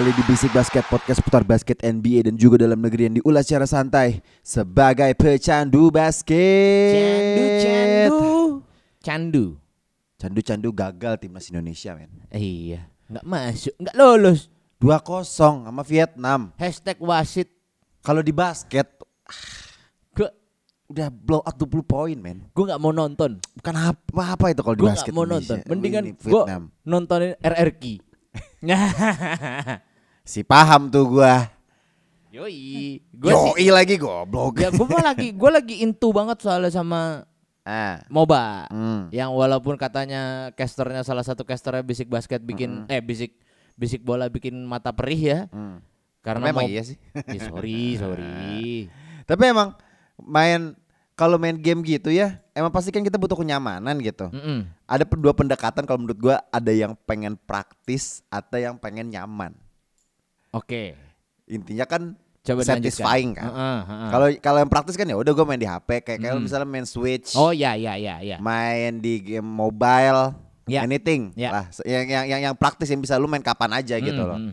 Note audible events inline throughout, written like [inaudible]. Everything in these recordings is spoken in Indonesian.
Kembali di Bisik Basket Podcast putar basket NBA dan juga dalam negeri yang diulas secara santai sebagai pecandu basket. Candu, candu, candu. Candu-candu gagal timnas Indonesia men. Eh, iya, nggak masuk, nggak lolos. 2-0 sama Vietnam. Hashtag wasit. Kalau di basket Gue, udah blow out 20 poin men. gue nggak mau nonton. Bukan apa-apa itu kalau di Gue basket nggak mau Indonesia. nonton. Mendingan Ini gue Vietnam. nontonin RRQ. [laughs] Si paham tuh gua. Yoi, gue Yoi sih. lagi goblok. Ya gue lagi, gue lagi into banget soalnya sama Ah. MOBA. Hmm. Yang walaupun katanya casternya salah satu casternya bisik basket bikin, eh bisik bisik bola bikin mata perih ya. Hmm. Karena Memang iya sih. Ya, sorry, sorry. [laughs] Tapi emang main kalau main game gitu ya, emang pasti kan kita butuh kenyamanan gitu. Mm-mm. Ada pe- dua pendekatan kalau menurut gua ada yang pengen praktis atau yang pengen nyaman. Oke. Intinya kan Coba satisfying kan. Heeh, heeh. Kalau kalau yang praktis kan ya udah gua main di HP kayak kayak lu Hmm. misalnya main Switch, Oh ya ya ya ya. main di game mobile, Ya. anything Ya. lah. Yang, yang yang yang praktis yang bisa lu main kapan aja gitu Mm, loh. mm.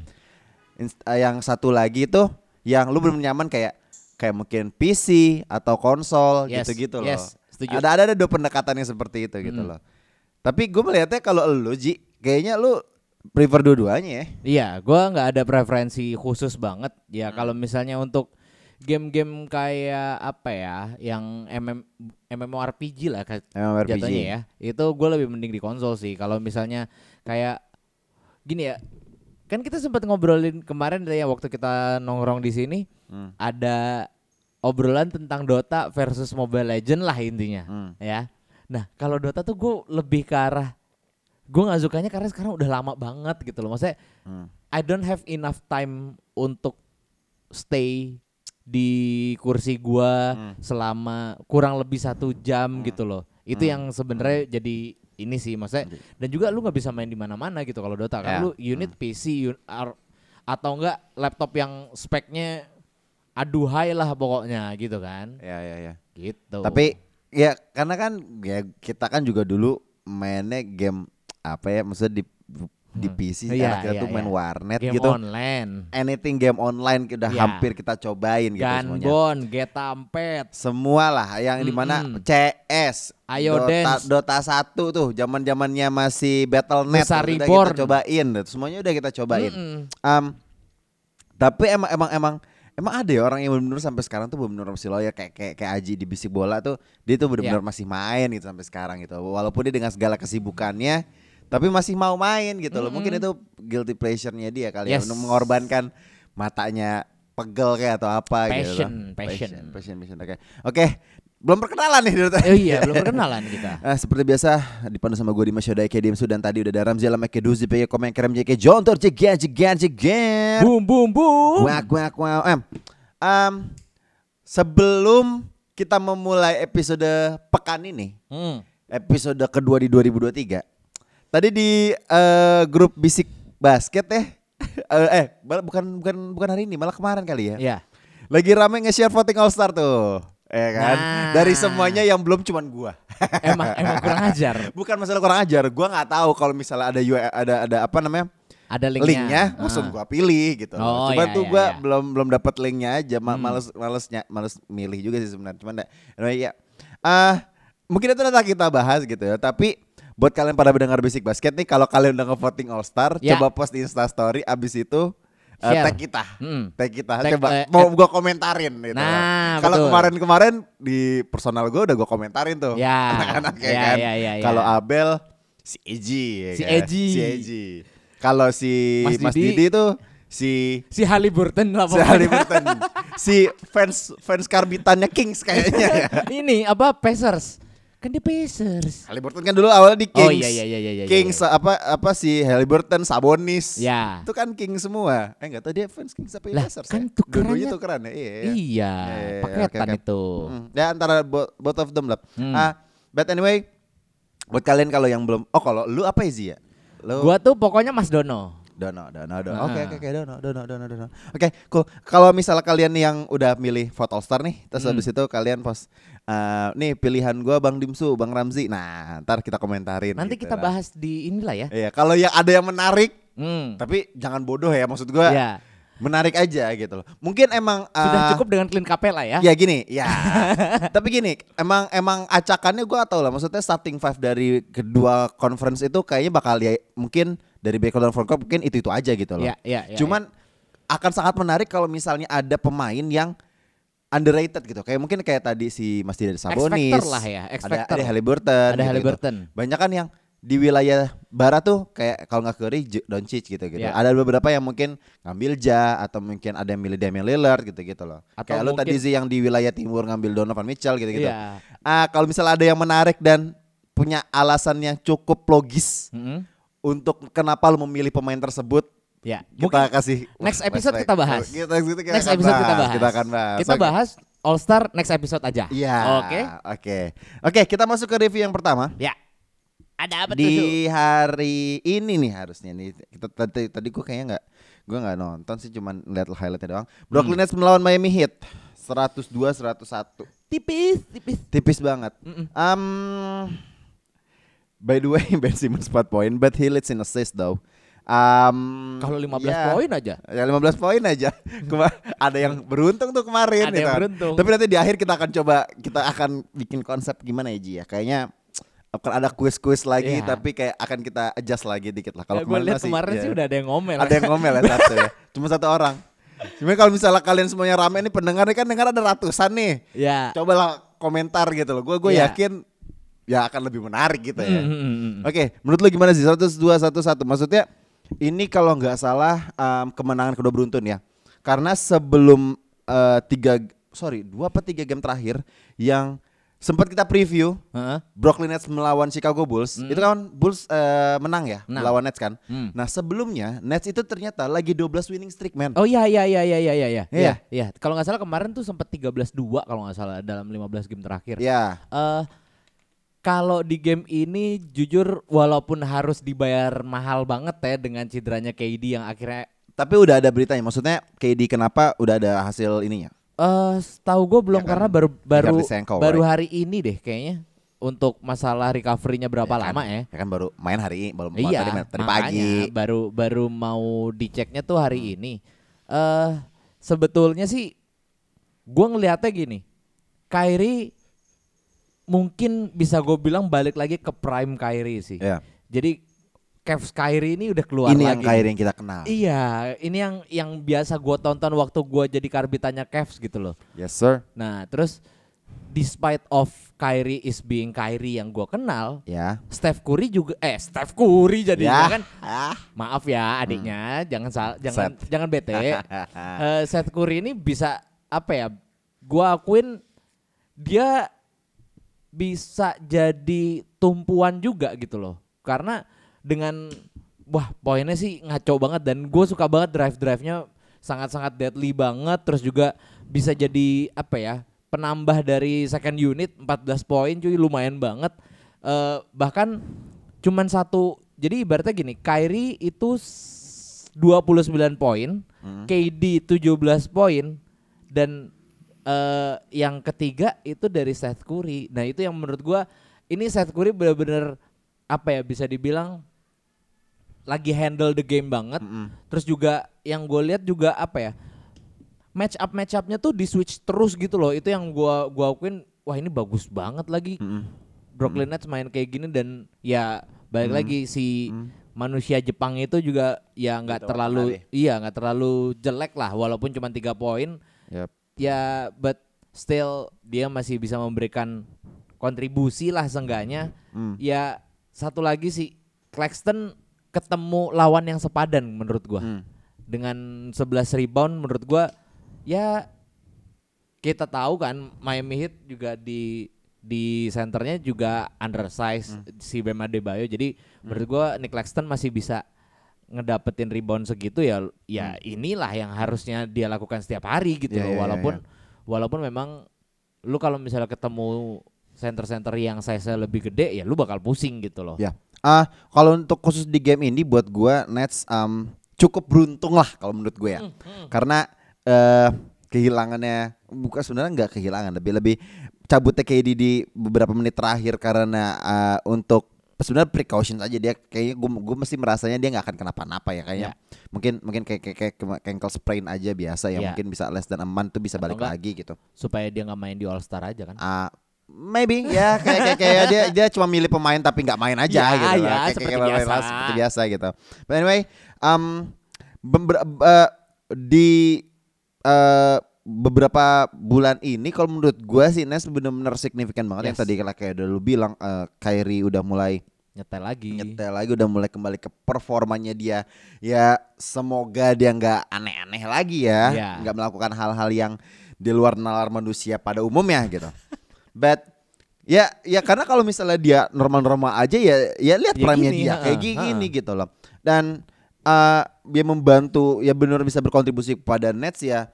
Inst- eh, yang satu lagi tuh yang lu belum nyaman kayak kayak mungkin PC atau konsol Yes, gitu-gitu loh. yes, setuju. Ada ada ada dua pendekatan yang seperti itu gitu Mm. loh. Tapi gue melihatnya kalau lu Ji, kayaknya lu prefer dua-duanya ya. Iya, gua nggak ada preferensi khusus banget. Ya Hmm. kalau misalnya untuk game-game kayak apa ya, yang MM, MMORPG lah MMORPG. jatuhnya ya. Itu gue lebih mending di konsol sih. Kalau misalnya kayak gini ya, kan kita sempat ngobrolin kemarin ya waktu kita nongkrong di sini Hmm. ada obrolan tentang Dota versus Mobile Legend lah intinya, Hmm. ya. Nah kalau Dota tuh gue lebih ke arah gue nggak sukanya karena sekarang udah lama banget gitu loh. Maksudnya Hmm. I don't have enough time untuk stay di kursi gua Hmm. selama kurang lebih satu jam gitu loh. Itu Hmm. yang sebenarnya jadi ini sih maksudnya dan juga lu nggak bisa main di mana-mana gitu kalau Dota kan Ya. lu unit PC un- ar- atau enggak laptop yang speknya aduhai lah pokoknya gitu kan. Ya ya ya. Gitu. Tapi ya karena kan ya kita kan juga dulu mainnya game apa ya maksudnya di di PC Iya, anak kita iya, tuh main iya. warnet game gitu. online. Anything game online udah Ya. hampir kita cobain gitu semuanya. Gunbon, Getampet, semua lah yang di mana Mm-mm. CS, Ayo Dota, Dance. Dota 1 tuh zaman zamannya masih Battle.net udah kita cobain, tuh. semuanya udah kita cobain. Mm-mm. Am, tapi emang emang emang emang ada ya orang yang benar-benar sampai sekarang tuh benar-benar masih loyal kayak kayak kayak Aji di bisik bola tuh dia tuh benar-benar Ya. masih main gitu sampai sekarang gitu. Walaupun dia dengan segala kesibukannya tapi masih mau main gitu loh. Mungkin itu guilty pleasure-nya dia kali ya Yes. untuk mengorbankan matanya pegel kayak atau apa gitu. Passion, loh. passion. passion, passion, passion. Oke. Oke, belum perkenalan nih Dut. Oh iya, belum perkenalan kita. [laughs] Eh, seperti biasa dipandu sama gue di Masyoda Eke Dimsu dan tadi udah ada Ramzi Alam Eke Duzi Peke Komen Kerem Jeke Jontor Jegan Jegan Jegan Boom boom boom. Wak wak wak em. Em, sebelum kita memulai episode pekan ini Hmm. Episode kedua di 2023 Tadi di eh, grup Bisik Basket ya [laughs] eh, eh bal- bukan bukan bukan hari ini malah kemarin kali ya Ya. lagi rame nge-share voting All Star tuh ya kan Nah. dari semuanya yang belum cuman gua [laughs] Emang emang kurang ajar. Bukan masalah kurang ajar, gua nggak tahu kalau misalnya ada UI ada ada apa namanya Ada linknya. linknya, langsung Ah. gua pilih gitu. Oh, Cuman iya, tuh iya, gua iya. belum belum dapat linknya aja, Ma- Hmm. males malesnya males milih juga sih sebenarnya. Cuman anyway, ya, ah mungkin itu nanti kita bahas gitu ya. Tapi buat kalian para pendengar Basic Basket nih, kalau kalian udah nge-voting All Star, Ya. coba post di Insta Story. Abis itu uh, Share. tag kita, Hmm. tag kita. Tag, coba eh, mau eh. gua komentarin gitu. Nah, kalau kemarin-kemarin di personal gua udah gua komentarin tuh. Ya. [laughs] Anak-anak ya Ya, kan. ya, ya, ya. Kalau Abel si Eji ya Si kan? Eji. Si Eji. Kalau si Mas Mas, Didi. Didi. tuh si Si Halliburton lah si. Haliburton, [laughs] si fans fans karbitannya Kings kayaknya ya. Ini apa Pacers? Kan dia Pacers. Haliburton kan dulu awalnya di Kings. Oh, iya, iya, iya, iya, iya, Kings apa apa si Haliburton, Sabonis. Ya. Itu kan Kings semua. Eh enggak tahu dia fans Kings apa Lah, Pacers kan ya? tukerannya- Dua-duanya tukeran ya. Iya. iya. Iya, iya, paketan oke, oke. itu. Hmm, Ya antara bo- both of them lah. Hmm. Ah, but anyway, buat kalian kalau yang belum Oh, kalau lu apa Izzy ya? Lu Gua tuh pokoknya Mas Dono. Dono, Dono, Dono. Oke, oke, oke, Dono, Dono, Dono, Dono. Oke, cool. Kalau misalnya kalian yang udah milih vote All Star nih, terus Hmm. habis itu kalian post eh, nih pilihan gua Bang Dimsu, Bang Ramzi. Nah, ntar kita komentarin. Nanti gitu kita lah. bahas di inilah ya. Iya, kalau yang ada yang menarik, Hmm. tapi jangan bodoh ya maksud gua. Ya. Menarik aja gitu loh. Mungkin emang Sudah eh, cukup dengan clean capella ya. Ya gini, ya. [laughs] Tapi gini, emang emang acakannya gua tau lah. Maksudnya starting five dari kedua conference itu kayaknya bakal ya mungkin dari back dan front court mungkin itu itu aja gitu loh. Ya, ya, ya, Cuman akan sangat menarik kalau misalnya ada pemain yang underrated gitu. Kayak mungkin kayak tadi si Mas Dida Sabonis. X-Factor lah ya, Ada, X-Factor. ada Halliburton. Ada Halliburton. Banyak kan yang di wilayah barat tuh kayak kalau nggak Curry, Doncic gitu gitu. Ya. Ada beberapa yang mungkin ngambil Ja atau mungkin ada yang milih Damian Lillard gitu gitu loh. Atau kayak lu tadi mungkin- sih yang di wilayah timur ngambil Donovan Mitchell gitu gitu. Iya. Ah kalau misalnya ada yang menarik dan punya alasan yang cukup logis Mm-mm. Untuk kenapa lu memilih pemain tersebut, Ya. kita Mungkin kasih next episode kita bahas. Kita, kita, kita next episode kita bahas. Kita akan bahas. Kita bahas All Star next episode aja. Iya. Oke. Oke. Oke, kita masuk ke review yang pertama. Ya. Ada apa tuh? Di hari ini nih harusnya nih. Kita tadi tadi gua kayaknya nggak gua nggak nonton sih cuman lihat highlightnya doang. Brooklyn Hmm. Nets melawan Miami Heat 102 101. Tipis, tipis. Tipis banget. Mm-mm. Um, by the way, [laughs] Ben Simmons 4 poin, but he leads in assist though. Um, Kalau 15 ya. poin aja. Ya 15 poin aja. [laughs] Kema- ada yang beruntung tuh kemarin Ada gitu yang beruntung. Tapi nanti di akhir kita akan coba kita akan bikin konsep gimana ya Ji ya. Kayaknya akan ada kuis-kuis lagi Iya. tapi kayak akan kita adjust lagi dikit lah. Kalau Ya, masih- kemarin ya. sih udah ada yang ngomel. ada yang ngomel ya satu ya. [laughs] Cuma satu orang. Cuma kalau misalnya kalian semuanya rame nih pendengarnya kan dengar ada ratusan nih. Ya. Cobalah komentar gitu loh. Gue gue Iya. yakin ya akan lebih menarik gitu ya. Mm, mm, mm, mm. Oke, menurut lu gimana sih 102 101? Maksudnya ini kalau nggak salah em, kemenangan kedua beruntun ya. Karena sebelum eh, tiga sorry dua apa tiga game terakhir yang sempat kita preview Heeh. Brooklyn Nets melawan Chicago Bulls itu kan Bulls eh, menang ya Menang. melawan Nets kan. Hmm. Nah sebelumnya Nets itu ternyata lagi 12 winning streak man. Oh iya iya iya iya iya iya iya. Iya. Iya. Kalau nggak salah kemarin tuh sempat 13-2 kalau nggak salah dalam 15 game terakhir. Ya, Eh kalau di game ini jujur walaupun harus dibayar mahal banget ya dengan cederanya KD yang akhirnya tapi udah ada beritanya. Maksudnya KD kenapa udah ada hasil ininya? eh tahu gue belum Ya kan, karena baru baru Ricardo Senko, baru right? hari ini deh kayaknya untuk masalah recovery-nya berapa Ya kan? lama ya. Ya kan baru main hari ini, baru Iya, tadi, tadi pagi. baru baru mau diceknya tuh hari Hmm. ini. Eh sebetulnya sih gua ngelihatnya gini. Kyrie mungkin bisa gue bilang balik lagi ke prime Kyrie sih. Ya. Jadi Cavs Kyrie ini udah keluar Ini yang lagi. Kyrie yang kita kenal. Iya, ini yang yang biasa gua tonton waktu gua jadi karbitannya Cavs gitu loh. Yes sir. Nah, terus despite of Kyrie is being Kyrie yang gua kenal, Ya. Steph Curry juga eh Steph Curry jadinya Ya. kan Ah. Maaf ya adiknya, jangan sal jangan Seth. jangan bete. [laughs] Eh, Seth Curry ini bisa apa ya? Gua akuin dia bisa jadi tumpuan juga gitu loh. Karena dengan wah poinnya sih ngaco banget dan gue suka banget drive drive-nya sangat-sangat deadly banget. Terus juga bisa jadi apa ya penambah dari second unit 14 poin cuy lumayan banget. Eh, bahkan cuman satu jadi ibaratnya gini Kyrie itu s- 29 poin KD 17 poin dan eh yang ketiga itu dari Seth Curry. Nah itu yang menurut gua ini Seth Curry benar-benar apa ya bisa dibilang lagi handle the game banget. Terus juga yang gue lihat juga apa ya match up match upnya tuh di switch terus gitu loh. Itu yang gua gua akuin wah ini bagus banget lagi. Brooklyn Nets main kayak gini dan ya balik lagi si manusia Jepang itu juga ya nggak Gitu, terlalu iya nggak terlalu jelek lah walaupun cuma tiga poin. Yep. Ya but still dia masih bisa memberikan kontribusi lah seenggaknya Hmm. ya satu lagi sih Claxton ketemu lawan yang sepadan menurut gua Hmm. dengan 11 rebound menurut gua ya kita tahu kan Miami Heat juga di di senternya juga undersize si Bam Adebayo jadi menurut gua Nick Claxton masih bisa ngedapetin rebound segitu ya ya inilah yang harusnya dia lakukan setiap hari gitu Ya, loh ya, ya, walaupun ya. walaupun memang lu kalau misalnya ketemu center-center yang size lebih gede ya lu bakal pusing gitu loh. Ya. Ah, kalau untuk khusus di game ini buat gua Nets um, cukup beruntung lah kalau menurut gue ya. Karena eh kehilangannya bukan sebenarnya nggak kehilangan, lebih lebih cabutnya KD di beberapa menit terakhir karena eh, untuk sebenarnya precaution aja dia kayaknya gue gue mesti merasanya dia nggak akan kenapa-napa ya kayaknya. Mungkin mungkin kayak kayak, kayak ankle sprain aja biasa ya, Ya. mungkin bisa less than a month tuh bisa Atau balik enggak, lagi gitu. Supaya dia nggak main di All Star aja kan. Ah, maybe ya kayak kayak, kayak dia dia cuma milih pemain tapi nggak main aja Ya, gitu. ya, Kayak- seperti kayak biasa. seperti biasa gitu. But anyway, um, beber- eh, di eh, beberapa bulan ini kalau menurut gua sih Nes benar-benar signifikan banget yang Yes. tadi kayak udah lu bilang eh, Kyrie udah mulai Nyetel lagi. nyetel lagi udah mulai kembali ke performanya dia ya semoga dia nggak aneh-aneh lagi ya Ya. nggak melakukan hal-hal yang di luar nalar manusia pada umumnya gitu but ya ya karena kalau misalnya dia normal-normal aja ya ya lihat Ya prime-nya dia ha-ha, kayak gini ha-ha. gitu loh dan eh, dia membantu ya benar bisa berkontribusi kepada Nets ya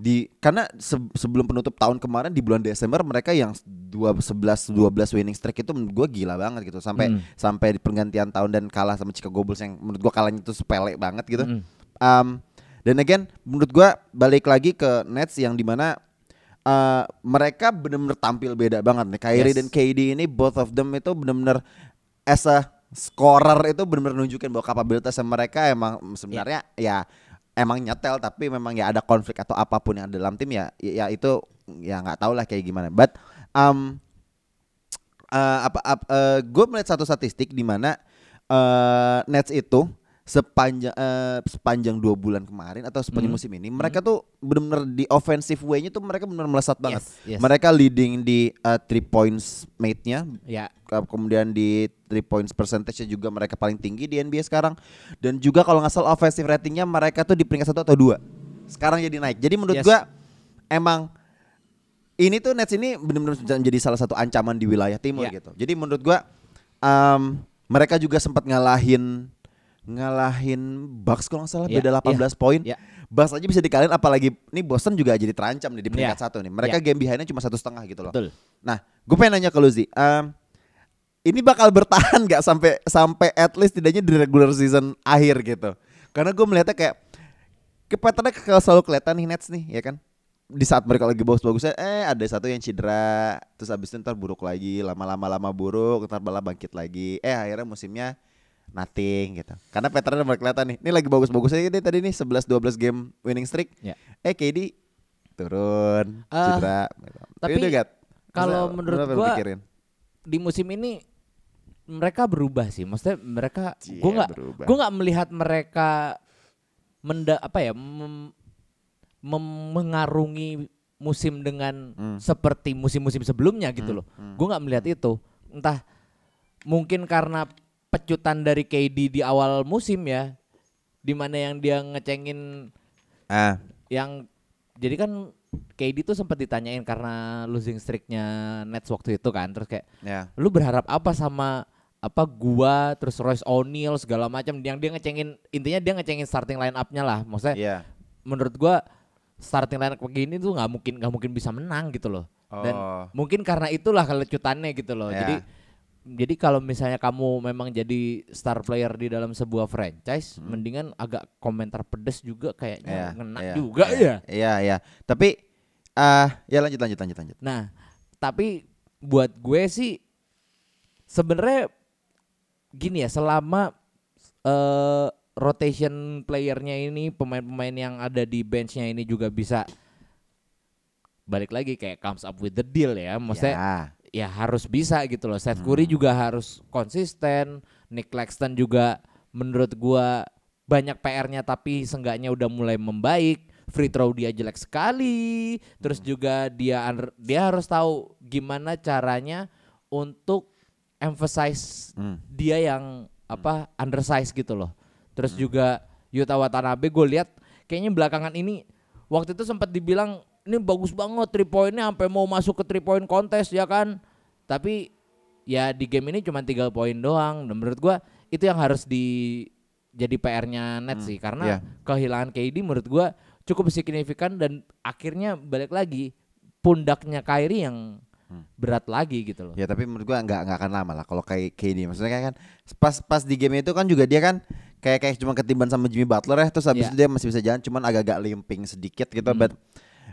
di karena se- sebelum penutup tahun kemarin di bulan Desember mereka yang dua 11 12 winning streak itu menurut gue gila banget gitu sampai Hmm. sampai di pergantian tahun dan kalah sama Chicago Bulls yang menurut gua kalahnya itu sepele banget gitu. Mm. Um, dan again menurut gua balik lagi ke Nets yang di mana uh, mereka benar-benar tampil beda banget nih. Kyrie Yes. dan KD ini both of them itu benar-benar as a scorer itu benar-benar nunjukin bahwa kapabilitasnya mereka emang sebenarnya ya emang nyetel tapi memang ya ada konflik atau apa pun yang ada dalam tim ya ya, ya itu ya nggak tahu lah kayak gimana. But um, eh apa, gue melihat satu statistik di mana eh Nets itu sepanjang eh, sepanjang dua bulan kemarin atau sepanjang Hmm. musim ini mereka tuh benar-benar di offensive way-nya tuh mereka benar melesat banget. Yes, yes. Mereka leading di eh, three points made-nya Ya. ke- kemudian di three points percentage juga mereka paling tinggi di NBA sekarang dan juga kalau nggak salah offensive ratingnya mereka tuh di peringkat satu atau dua sekarang jadi naik jadi menurut Yes. gua emang ini tuh Nets ini benar-benar menjadi salah satu ancaman di wilayah timur Ya. gitu jadi menurut gua em, mereka juga sempat ngalahin ngalahin Bucks kalau nggak salah Ya, beda 18 poin ya. Bucks aja bisa dikalahin apalagi nih Boston juga jadi terancam nih di peringkat Ya. satu nih mereka Ya. game behindnya cuma satu setengah gitu loh Betul. Nah, gue pengen nanya ke lu Zi. Em, ini bakal bertahan [laughs] nggak sampai sampai at least tidaknya di regular season akhir gitu? Karena gue melihatnya kayak kepatannya kalau selalu kelihatan nih Nets nih, ya kan? Di saat mereka lagi bagus-bagusnya, eh ada satu yang cedera, terus abis itu ntar buruk lagi, lama-lama lama buruk, ntar malah bangkit lagi. Eh akhirnya musimnya nothing gitu. Karena patternnya udah mulai kelihatan nih. Ini lagi bagus-bagusnya ini tadi nih 11-12 game winning streak. Ya. Eh KD turun, Eh, cedera. gitu. tapi kalau menurut gua pikirin? di musim ini mereka berubah sih. Maksudnya mereka Cie, gua nggak gua nggak melihat mereka menda apa ya mem- mem- mengarungi musim dengan Hmm. seperti musim-musim sebelumnya gitu loh. Gua nggak melihat itu. Entah mungkin karena pecutan dari KD di awal musim ya, di mana yang dia ngecengin Ah, yang jadi kan KD tuh sempat ditanyain karena losing streaknya Nets waktu itu kan terus kayak ya. lu berharap apa sama apa gua terus Royce O'Neal segala macam yang dia ngecengin intinya dia ngecengin starting line up-nya lah maksudnya Iya. menurut gua starting line up begini tuh nggak mungkin nggak mungkin bisa menang gitu loh dan Oh. mungkin karena itulah kelecutannya gitu loh Ya. jadi jadi kalau misalnya kamu memang jadi star player di dalam sebuah franchise mendingan agak komentar pedes juga kayaknya Iya, ngena iya, juga iya, ya Iya, iya. Tapi ah ya lanjut lanjut lanjut lanjut. Nah, tapi buat gue sih sebenarnya gini ya, selama eh rotation playernya ini pemain-pemain yang ada di benchnya ini juga bisa balik lagi kayak comes up with the deal ya, maksudnya Ya. Ya harus bisa gitu loh. Seth Curry juga harus konsisten, Nick Claxton juga menurut gua banyak PR-nya tapi seenggaknya udah mulai membaik. Free throw dia jelek sekali. Terus juga dia dia harus tahu gimana caranya untuk emphasize Hmm. dia yang apa undersize gitu loh. Terus juga Yuta Watanabe gue lihat kayaknya belakangan ini waktu itu sempat dibilang ini bagus banget three pointnya sampai mau masuk ke three point kontes ya kan. Tapi ya di game ini cuma tiga poin doang. Dan menurut gua itu yang harus di jadi PR-nya net sih karena iya. kehilangan KD menurut gua cukup signifikan dan akhirnya balik lagi pundaknya Kyrie yang berat lagi gitu loh. Ya tapi menurut gua nggak nggak akan lama lah kalau kayak KD. Maksudnya kayak kan pas pas di game itu kan juga dia kan kayak kayak cuma ketiban sama Jimmy Butler ya terus habis Iya. itu dia masih bisa jalan cuman agak-agak limping sedikit gitu Hmm. but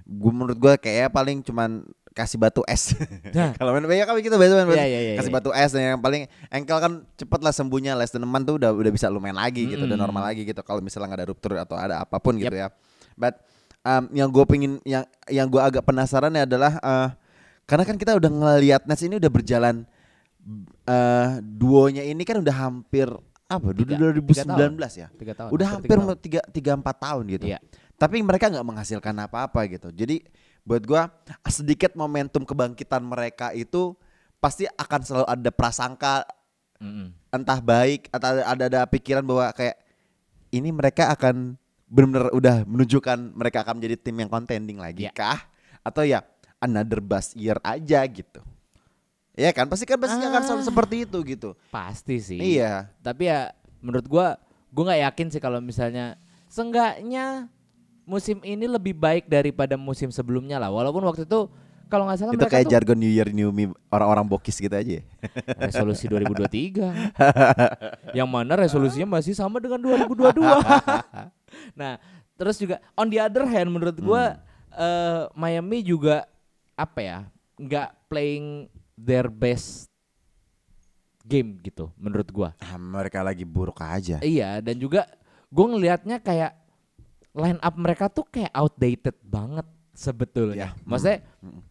gua menurut gua kayak paling cuman kasih batu es. Nah. [laughs] kalau main ya kan gitu biasa main Iya, iya, iya, kasih batu es dan yang paling engkel kan cepet lah sembuhnya less than a tuh udah udah bisa lu main lagi gitu udah Mm-mm. normal lagi gitu kalau misalnya nggak ada rupture atau ada apa pun gitu Yep. ya. But um, yang gue pengen yang yang gue agak penasaran ya adalah eh, karena kan kita udah ngelihat Nets ini udah berjalan eh duonya ini kan udah hampir apa? Tiga- Udah tiga 2019 tahun. ya. Tiga tahun. Udah hampir tiga tiga empat tahun gitu. Iya. Tapi mereka nggak menghasilkan apa-apa gitu. Jadi buat gua sedikit momentum kebangkitan mereka itu pasti akan selalu ada prasangka Mm-mm. entah baik atau ada, ada pikiran bahwa kayak ini mereka akan benar-benar udah menunjukkan mereka akan menjadi tim yang contending lagi Iya. kah atau ya another bust year aja gitu. Ya kan pasti kan pastinya akan selalu Ah. seperti itu gitu. Pasti sih. Iya. Tapi ya menurut gua gua nggak yakin sih kalau misalnya seenggaknya musim ini lebih baik daripada musim sebelumnya lah. Walaupun waktu itu kalau nggak salah itu mereka kayak tuh jargon New Year New Me orang-orang bokis gitu aja. ya. [laughs] resolusi 2023. [laughs] yang mana resolusinya masih sama dengan 2022. [laughs] nah, terus juga on the other hand menurut gua eh, Miami juga apa ya? nggak playing their best game gitu menurut gua. Ah, mereka lagi buruk aja. Iya, dan juga gue ngelihatnya kayak line up mereka tuh kayak outdated banget sebetulnya. Iya. Maksudnya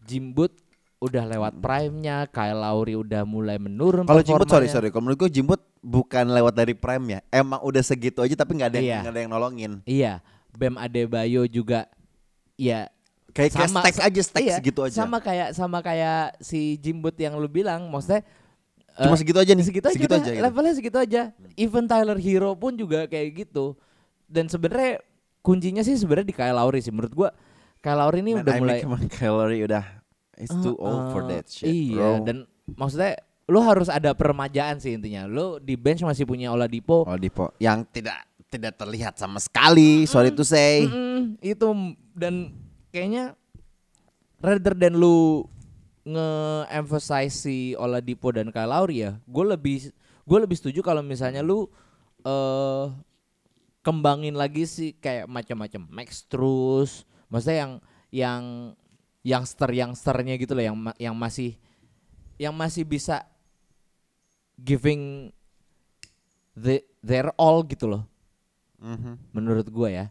Jimbut udah lewat prime-nya, Kyle Lowry udah mulai menurun Kalau Jimbut sorry sorry, kalau menurut gue Jimbut bukan lewat dari prime ya. Emang udah segitu aja tapi nggak ada yang Iya. ada yang nolongin. Iya, Bam Adebayo juga ya Kayak kayak sama stack aja stack iya, segitu aja. Sama kayak sama kayak si Jimbut yang lu bilang, maksudnya Cuma eh, segitu aja nih. segitu aja, segitu udah, aja gitu. levelnya segitu aja. Even Tyler Hero pun juga kayak gitu. Dan sebenarnya kuncinya sih sebenarnya di Kyle Lowry sih menurut gua. Kyle Lowry ini Man, udah I mulai my calorie udah it's too old for Uh, that shit, Iya, bro. dan maksudnya lu harus ada permajaan sih intinya. Lu di bench masih punya Oladipo. Oladipo yang tidak tidak terlihat sama sekali, sorry to say. Mm-mm, itu dan kayaknya rather than lu nge-emphasize si Oladipo dan Kyle Lowry ya, gue lebih gue lebih setuju kalau misalnya lu eh kembangin lagi sih kayak macam-macam Max terus, maksudnya yang yang youngster youngsternya gitu loh yang yang masih yang masih bisa giving the their all gitu loh Mhm. menurut gua ya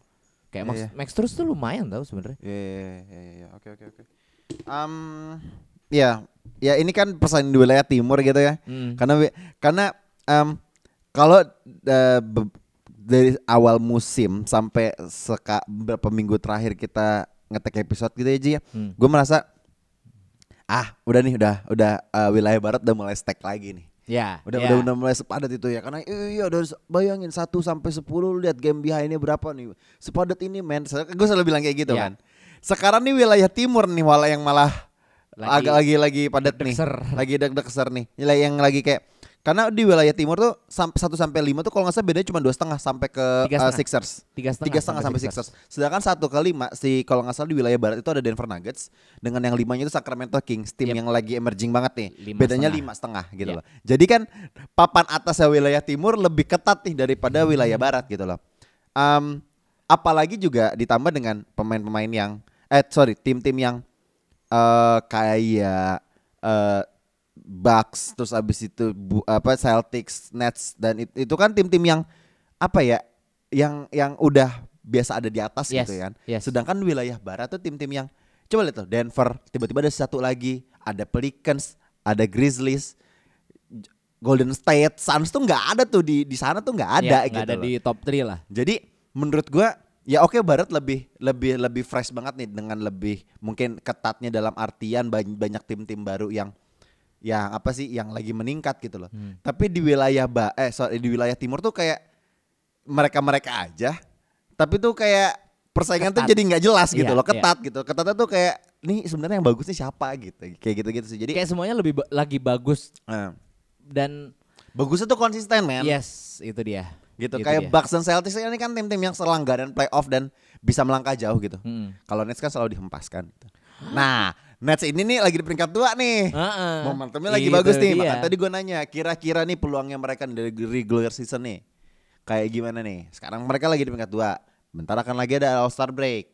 kayak Max, Iya. Max terus tuh lumayan tau sebenarnya Iya, iya, iya, iya, iya. Oke, oke, oke. Um, ya, ya ini kan persaingan di wilayah timur gitu ya. Hmm. Karena karena em, kalau be- dari awal musim sampai seka, beberapa minggu terakhir kita ngetek episode gitu aja ya, Hmm. gue merasa ah udah nih udah udah eh, wilayah barat udah mulai stack lagi nih. ya Udah, ya. udah udah mulai sepadat itu ya karena iya udah bayangin 1 sampai 10 lu lihat game behindnya berapa nih. Sepadat ini men. Gue selalu bilang kayak gitu Iya. kan. Sekarang nih wilayah timur nih malah yang malah Lagi agak lagi lagi padat nih. Lagi deg-degser nih. Wilayah yang lagi kayak karena di wilayah timur tuh sampai 1 sampai 5 tuh kalau nggak salah bedanya cuma dua setengah sampai ke Tiga uh. Sixers. tiga setengah, Tiga setengah sampai Sixers. Sedangkan satu ke lima si kalau nggak salah di wilayah barat itu ada Denver Nuggets dengan yang limanya itu Sacramento Kings tim Yep. yang lagi emerging banget nih. Lima Bedanya setengah. lima setengah gitu Yep. loh. Jadi kan papan atasnya wilayah timur lebih ketat nih daripada Hmm. wilayah barat gitu loh. Em, apalagi juga ditambah dengan pemain-pemain yang eh sorry tim-tim yang eh kayak eh Bucks terus abis itu bu, apa Celtics, Nets dan it- itu kan tim-tim yang apa ya yang yang udah biasa ada di atas Yes, gitu kan. yes. Sedangkan wilayah barat tuh tim-tim yang coba lihat tuh Denver, tiba-tiba ada satu lagi, ada Pelicans, ada Grizzlies, Golden State, Suns tuh nggak ada tuh di di sana tuh nggak ada Ya, gitu. nggak ada loh. di top 3 lah Jadi menurut gua ya oke Barat lebih lebih lebih fresh banget nih dengan lebih mungkin ketatnya dalam artian bany- banyak tim-tim baru yang yang apa sih yang lagi meningkat gitu loh. Hmm. Tapi di wilayah ba eh sorry di wilayah timur tuh kayak mereka-mereka aja Tapi tuh kayak persaingan tuh Ketat. jadi nggak jelas gitu Iya, loh, iya. ketat gitu. Ketatnya tuh kayak nih sebenarnya yang bagus nih siapa gitu. Kayak gitu-gitu sih. Jadi Kayak semuanya lebih ba- lagi bagus eh, dan bagusnya tuh konsisten, men. yes, itu dia. Gitu Itu kayak dia. Bucks dan Celtics ini kan tim-tim yang selanggaran playoff dan bisa melangkah jauh gitu. Mm. Kalau Nets kan selalu dihempaskan gitu. Nah, Nets ini nih lagi di peringkat dua nih. Heeh. Momentumnya lagi Itu bagus nih. dia. Makanya tadi gue nanya, kira-kira nih peluangnya mereka dari regular season nih. Kayak gimana nih? Sekarang mereka lagi di peringkat dua. Bentar akan lagi ada All Star break.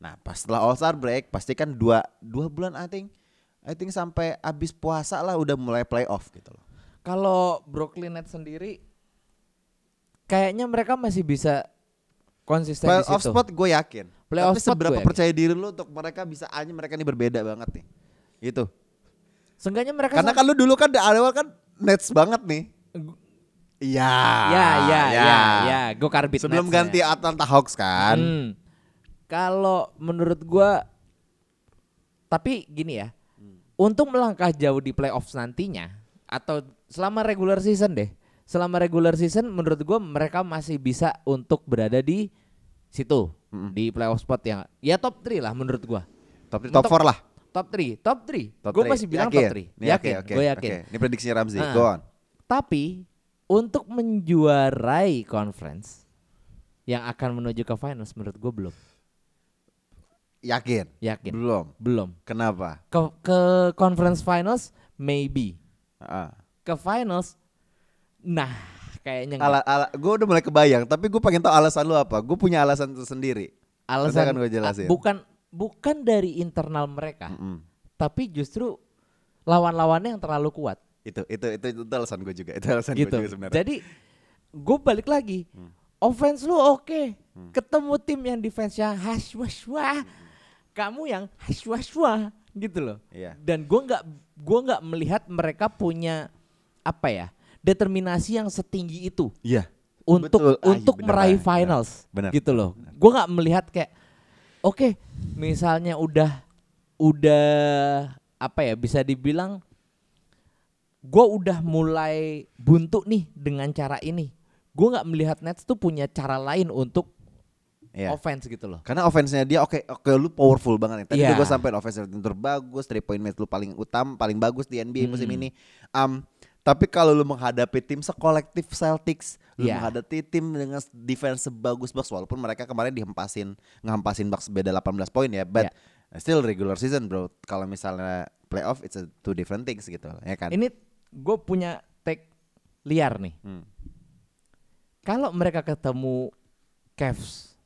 Nah, pas setelah All Star break, pasti kan dua dua bulan I think, I think sampai abis puasa lah udah mulai playoff gitu loh. Kalau Brooklyn Nets sendiri kayaknya mereka masih bisa konsisten di Playoff situ. spot gue yakin. Playoff Tapi seberapa percaya diri lu untuk mereka bisa aja mereka ini berbeda banget nih. Gitu. Seenggaknya mereka Karena kan lu dulu kan di awal kan Nets banget nih. Iya. ya ya ya ya, gue karbit Sebelum Nets ganti ya. Atlanta Hawks kan. Hmm. Kalau menurut gua tapi gini ya. Untuk melangkah jauh di playoffs nantinya atau selama regular season deh. Selama regular season menurut gua mereka masih bisa untuk berada di situ di playoff spot yang ya top 3 lah menurut gua. Top top Untuk- 4 lah. Top 3, top 3. Top Gue three. masih bilang Yakin? top 3. Nih, Yakin, oke, oke, gue yakin. oke. Ini prediksinya Ramzi. Ah. Go on. Tapi untuk menjuarai conference yang akan menuju ke finals menurut gue belum. Yakin? Yakin. Belum. Belum. Kenapa? Ke ke conference finals maybe. Ah. Ke finals nah kayaknya Ala, enggak. ala, gue udah mulai kebayang, tapi gue pengen tahu alasan lu apa. Gue punya alasan sendiri. alasan akan gue jelasin. bukan bukan dari internal mereka, Mm. tapi justru lawan-lawannya yang terlalu kuat. Itu, itu, itu, itu, alasan gue juga. Itu alasan gue gitu. juga sebenarnya. Jadi gue balik lagi. Offense lu oke. Ketemu tim yang defense-nya haswaswa. Kamu yang haswaswa gitu loh. Iya. Dan gue nggak gua nggak melihat mereka punya apa ya determinasi yang setinggi itu Iya. untuk Betul. Ah, iya, untuk bener, meraih bener, finals bener, gitu loh. Gue nggak melihat kayak oke misalnya udah udah apa ya bisa dibilang gue udah mulai buntu nih dengan cara ini. Gue nggak melihat Nets tuh punya cara lain untuk Iya. offense gitu loh. Karena offense-nya dia oke oke lu powerful banget nih. Tadi Iya. gue sampein offense rating terbagus, three point match lu paling utama, paling bagus di NBA musim Hmm. ini. Um, tapi kalau lu menghadapi tim sekolektif Celtics, lu Iya. menghadapi tim dengan defense sebagus Bucks walaupun mereka kemarin dihempasin ngehempasin Bucks beda 18 poin ya, but Iya. still regular season, bro. Kalau misalnya playoff it's a two different things gitu, ya kan? Ini gue punya take liar nih. Hmm. Kalau mereka ketemu Cavs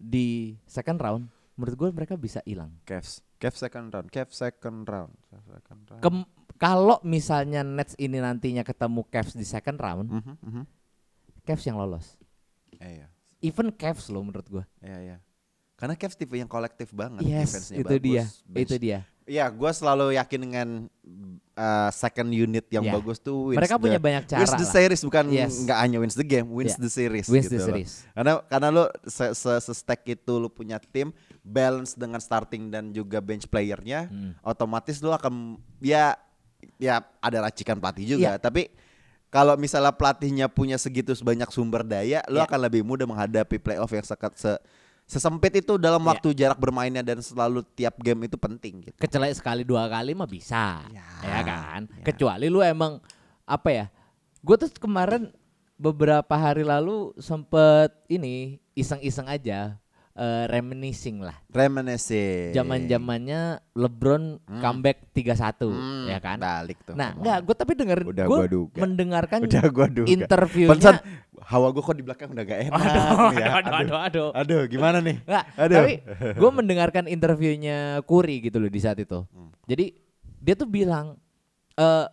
di second round, menurut gue mereka bisa hilang. Cavs, Cavs second round, Cavs second round, Cavs second round. Kem- kalau misalnya Nets ini nantinya ketemu Cavs di second round, Mhm, mhm. Cavs yang lolos. Iya, iya. Even Cavs loh menurut gua. Iya, iya. Karena Cavs tipe yang kolektif banget, Yes, itu bagus, dia. bench Itu dia. Iya, gue selalu yakin dengan uh, second unit yang Iya. bagus tuh wins Mereka the, punya banyak cara wins the lah. series bukan Yes. nggak hanya wins the game, wins Iya. the series. Wins gitu the loh. series. Karena karena lo se, se, se stack itu lo punya tim balance dengan starting dan juga bench playernya, Hmm. otomatis lo akan ya ya ada racikan pelatih juga. Iya. Tapi kalau misalnya pelatihnya punya segitu sebanyak sumber daya, lo Iya. akan lebih mudah menghadapi playoff yang sekat se sesempit itu dalam Iya. waktu jarak bermainnya dan selalu tiap game itu penting gitu. Kecelai sekali dua kali mah bisa. Ya, Ya, kan? ya. Kecuali lu emang apa ya? Gue tuh kemarin beberapa hari lalu sempet ini iseng-iseng aja eh, reminiscing lah. Reminiscing. Zaman-zamannya LeBron comeback 3-1 Hmm, ya kan? Balik tuh. Nah, enggak, gue tapi denger Udah gue gua duga. mendengarkan Udah gua duga. interviewnya. Pantesan hawa gua kok di belakang udah gak enak. Aduh, ya. aduh, aduh, aduh. Aduh, gimana nih? Nggak, Aduh. tapi [laughs] gue mendengarkan interviewnya Kuri gitu loh di saat itu. Hmm. Jadi dia tuh bilang, eh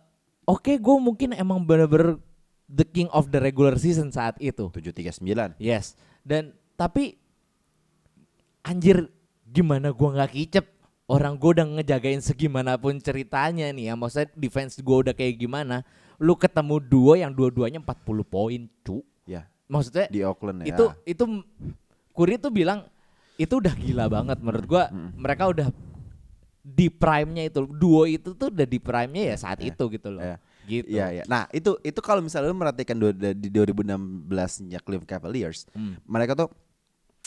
oke gue mungkin emang bener-bener the king of the regular season saat itu. 739. Yes. Dan tapi anjir gimana gua nggak kicep? Orang gue udah ngejagain segimanapun ceritanya nih ya. Maksudnya defense gue udah kayak gimana? Lu ketemu duo yang dua-duanya 40 poin cu. Ya, maksudnya di Oakland ya. itu itu Kuri tuh bilang itu udah gila banget. Menurut gua mereka udah di prime-nya itu. Duo itu tuh udah di prime-nya ya saat itu gitu loh. Iya. gitu. Iya, iya. Nah, itu itu kalau misalnya lu merhatikan di 2016-nya Cleveland Cavaliers, Hmm. mereka tuh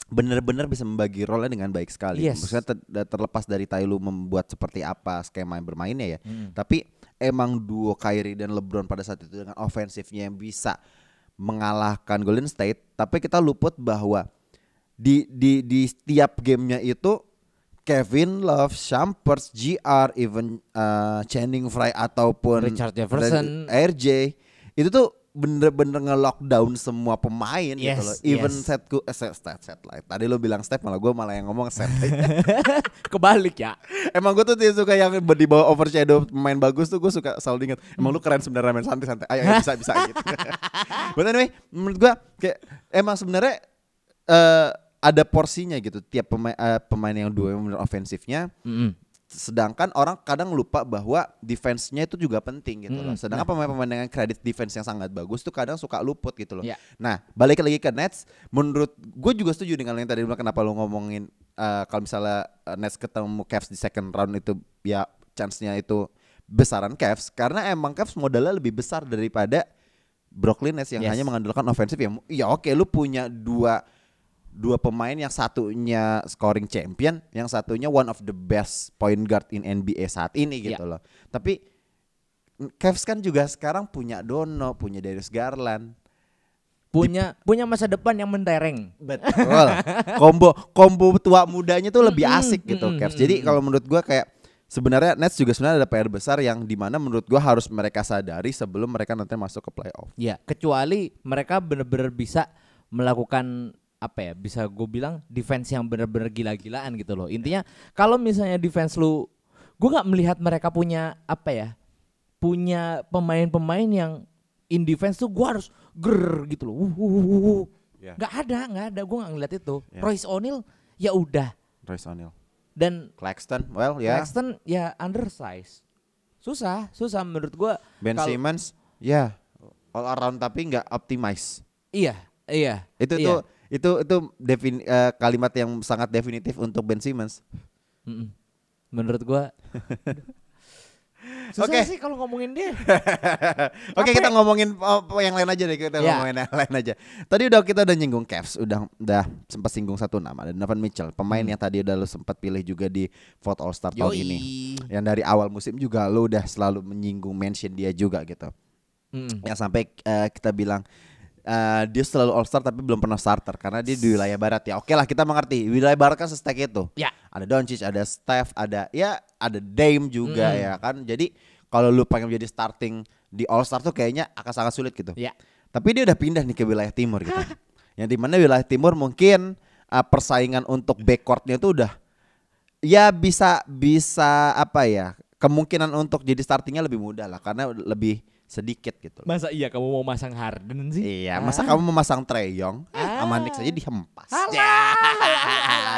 bener-bener bisa membagi role dengan baik sekali. Yes. Maksudnya ter- terlepas dari Tyloo membuat seperti apa skema bermainnya ya. Tapi emang duo Kyrie dan LeBron pada saat itu dengan ofensifnya yang bisa mengalahkan Golden State, tapi kita luput bahwa di di di setiap gamenya itu Kevin Love, Shumpert, GR, even uh, Channing Frye ataupun Richard Jefferson. RJ itu tuh bener-bener nge-lockdown semua pemain gitu Yes, loh. Even yes. set set set, set lah. Tadi lo bilang step malah gue malah yang ngomong set. [laughs] Kebalik ya. Emang gue tuh tidak suka yang di bawah overshadow pemain bagus tuh gue suka selalu inget. Emang lu keren sebenarnya main santai-santai. Ayo, ayo bisa bisa gitu. [laughs] But anyway, menurut gue kayak emang sebenarnya eh ada porsinya gitu. Tiap pemain eh, pemain yang dua yang bener ofensifnya. Sedangkan orang kadang lupa bahwa defense-nya itu juga penting gitu loh. Mm, Sedangkan pemain-pemain dengan kredit defense yang sangat bagus tuh kadang suka luput gitu loh. Ya. Nah, balik lagi ke Nets, menurut gue juga setuju dengan yang tadi bilang kenapa lu ngomongin eh, kalau misalnya eh, Nets ketemu Cavs di second round itu ya chance-nya itu besaran Cavs karena emang Cavs modalnya lebih besar daripada Brooklyn Nets yang Yes. hanya mengandalkan ofensif ya. Ya oke lu punya dua dua pemain yang satunya scoring champion, yang satunya one of the best point guard in NBA saat ini gitu Ya. loh. Tapi Cavs kan juga sekarang punya Dono, punya Darius Garland. Punya punya masa depan yang mentereng. Betul. [laughs] Kombo kombo tua mudanya tuh lebih asik gitu Cavs. Jadi kalau menurut gua kayak sebenarnya Nets juga sebenarnya ada PR besar yang di mana menurut gua harus mereka sadari sebelum mereka nanti masuk ke playoff. Ya, kecuali mereka benar-benar bisa melakukan apa ya? Bisa gue bilang defense yang benar-benar gila-gilaan gitu loh. Intinya kalau misalnya defense lu gue nggak melihat mereka punya apa ya? Punya pemain-pemain yang in defense tuh gue harus ger gitu loh. Wuh, wuh, wuh, wuh. Ya. Nggak ada, nggak ada. Gue nggak ngeliat itu. Ya. Royce O'Neal ya udah. Royce O'Neal. Dan Claxton, well ya. Claxton ya undersize. Susah, susah menurut gua. Ben Simmons, ya all around tapi nggak optimize. Iya, iya. Itu iya. tuh itu itu defin, eh, kalimat yang sangat definitif untuk Ben Simmons. Menurut gua Susah Oke. sih kalau ngomongin dia. [laughs] Oke Capek. kita ngomongin oh, yang lain aja deh kita Ya. ngomongin yang lain aja. Tadi udah kita udah nyinggung Cavs, udah udah sempat singgung satu nama ada Donovan Mitchell, pemain yang tadi udah lu sempat pilih juga di vote All Star tahun ini. Yang dari awal musim juga lu udah selalu menyinggung mention dia juga gitu. Mm-mm. Yang sampai eh, kita bilang eh, dia selalu All Star tapi belum pernah starter karena dia di wilayah barat ya. Oke lah kita mengerti wilayah barat kan sestek itu. Ya. Ada Doncic, ada Steph, ada ya ada Dame juga Mm. ya kan. Jadi kalau lu pengen menjadi starting di All Star tuh kayaknya akan sangat sulit gitu. Ya. Tapi dia udah pindah nih ke wilayah timur gitu. [laughs] Yang di mana wilayah timur mungkin uh, persaingan untuk backcourtnya tuh udah ya bisa bisa apa ya kemungkinan untuk jadi startingnya lebih mudah lah karena lebih sedikit gitu. Masa iya kamu mau masang Harden sih? Iya, masa kamu memasang Trey Young Ah. sama Knicks aja dihempas.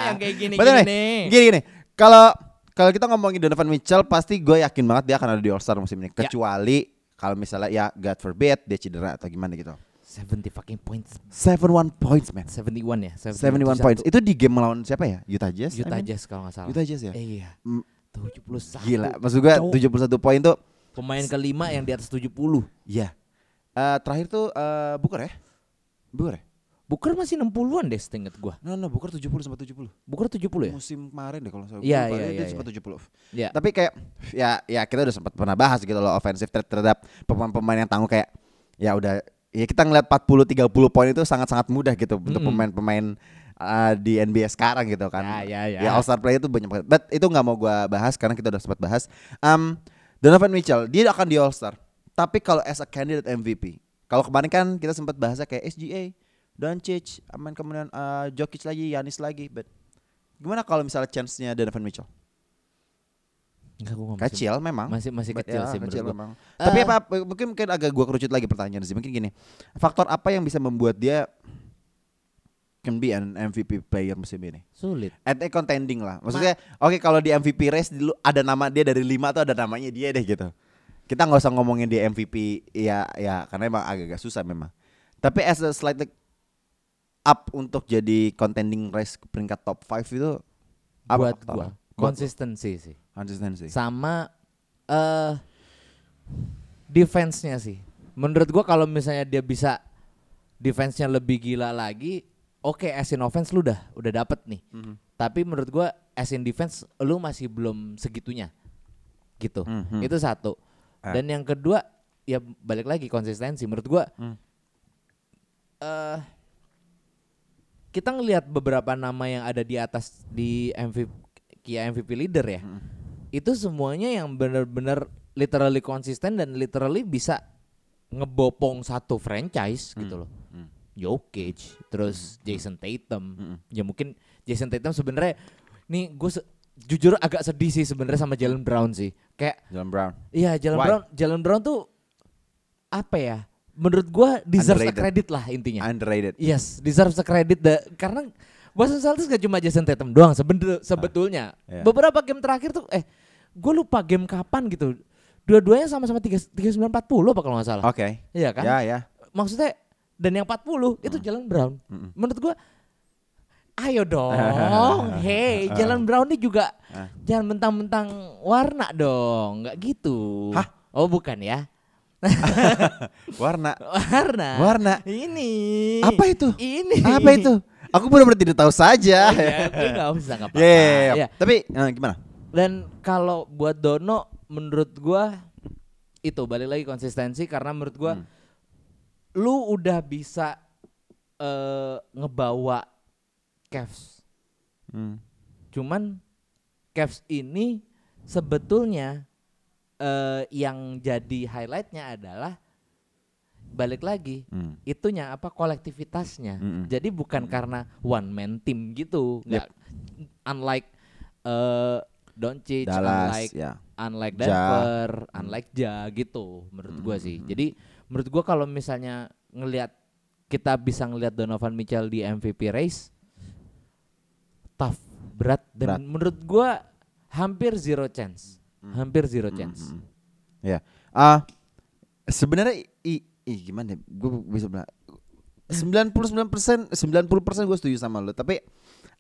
yang kayak gini Betul gini nih? Gini gini. Kalau kalau kita ngomongin Donovan Mitchell pasti gue yakin banget dia akan ada di All Star musim ini. Ya. Kecuali kalau misalnya ya God forbid dia cedera atau gimana gitu. 70 fucking points. 71 points man. 71 ya? 71 points. Itu di game melawan siapa ya? Utah Jazz. I Utah mean. Jazz kalau nggak salah. Utah Jazz ya? Eh, iya. Mm, 71. Gila, maksud gue Cowok. 71 poin tuh Pemain kelima yang di atas 70. ya. Eh, terakhir tuh eh, Booker ya? Booker ya? Booker masih 60-an deh setinget gua. No, no, Booker 70 sampai 70. Booker 70 ya? Musim kemarin deh kalau saya Iya, lupa, iya, dia iya, sempat iya. 70. Ya. Tapi kayak ya ya kita udah sempat pernah bahas gitu loh offensive threat terhadap pemain-pemain yang tangguh kayak ya udah ya kita ngeliat 40 30 poin itu sangat-sangat mudah gitu untuk Mm-mm. pemain-pemain uh, di NBA sekarang gitu kan. Ya, ya, ya. Ya All Star play itu banyak banget. But itu nggak mau gua bahas karena kita udah sempat bahas. Um, Donovan Mitchell dia akan di All Star. Tapi kalau as a candidate MVP, kalau kemarin kan kita sempat bahasnya kayak SGA, Doncic, aman kemudian uh, Jokic lagi, Yanis lagi, but gimana kalau misalnya chance-nya Donovan Mitchell? Enggak, gua nggak masih- Kecil memang. Masih masih But kecil ya, sih kecil gua. memang. Eh. Tapi apa mungkin mungkin agak gua kerucut lagi pertanyaan sih. Mungkin gini. Faktor apa yang bisa membuat dia can be an MVP player musim ini? Sulit. At a contending lah. Maksudnya oke kalau di MVP race dulu ada nama dia dari lima tuh ada namanya dia deh gitu. Kita nggak usah ngomongin dia MVP ya ya karena emang agak-agak susah memang. Tapi as a slightly up untuk jadi contending race ke peringkat top 5 itu apa buat faktornya? gua konsistensi sih. konsistensi. Sama eh defense-nya sih. Menurut gua kalau misalnya dia bisa defense-nya lebih gila lagi, oke as in offense lu udah udah dapet nih. Mhm. Tapi menurut gua as in defense lu masih belum segitunya. Gitu. Mhm. Itu satu. Ah. Dan yang kedua ya balik lagi konsistensi menurut gua. Hmm. eh kita ngelihat beberapa nama yang ada di atas di MVP Kia MVP leader ya. Hmm. Itu semuanya yang benar-benar literally konsisten dan literally bisa ngebopong satu franchise gitu loh. Hmm. Jokic, terus Jason Tatum. Hmm. Ya mungkin Jason Tatum sebenarnya nih gue jujur agak sedih sih sebenarnya sama Jalen Brown sih. Kayak Jalen Brown. iya Jalen Why? Brown, Jalen Brown tuh apa ya? Menurut gua deserve a Underrated. credit lah intinya. Underrated. Yes, deserve a credit da- karena Boston Celtics gak cuma Jason Tatum doang sebener- sebetulnya. iya. Beberapa game terakhir tuh eh gue lupa game kapan gitu. Dua-duanya sama-sama 3 39 40 apa kalau nggak salah. Oke. Iya kan? Ya ya. Maksudnya dan yang 40 itu Jalen Brown. Mm-mm. Menurut gua ayo dong. [laughs] hey, Jalen Brown ini juga Ah. jangan mentang-mentang warna dong, nggak gitu. Hah? Oh, bukan ya. [laughs] Warna. Warna. Warna. Ini. Apa itu? Ini. Apa itu? Aku benar-benar tidak tahu saja. ya, gue nggak usah apa-apa. ya, ya. Ya. Tapi eh, gimana? Dan kalau buat Dono menurut gua itu balik lagi konsistensi karena menurut gua Hmm. Lu udah bisa eh, ngebawa Cavs. Hmm. Cuman Cavs ini sebetulnya eh, yang jadi highlightnya adalah balik lagi Hmm. itunya apa kolektivitasnya. Mm-mm. Jadi bukan karena one man team gitu. Nggak unlike eh Doncic, Dallas unlike ya. unlike Ja. Denver, unlike Ja gitu menurut gua Hmm, sih. Jadi menurut gua kalau misalnya ngelihat kita bisa ngelihat Donovan Mitchell di MVP race tough, berat dan Berat. menurut gua hampir zero chance. Hmm. Hampir zero chance. Ya. Ah sebenarnya i, i gimana? Gue bisa bilang 99% 90% gue setuju sama lo, tapi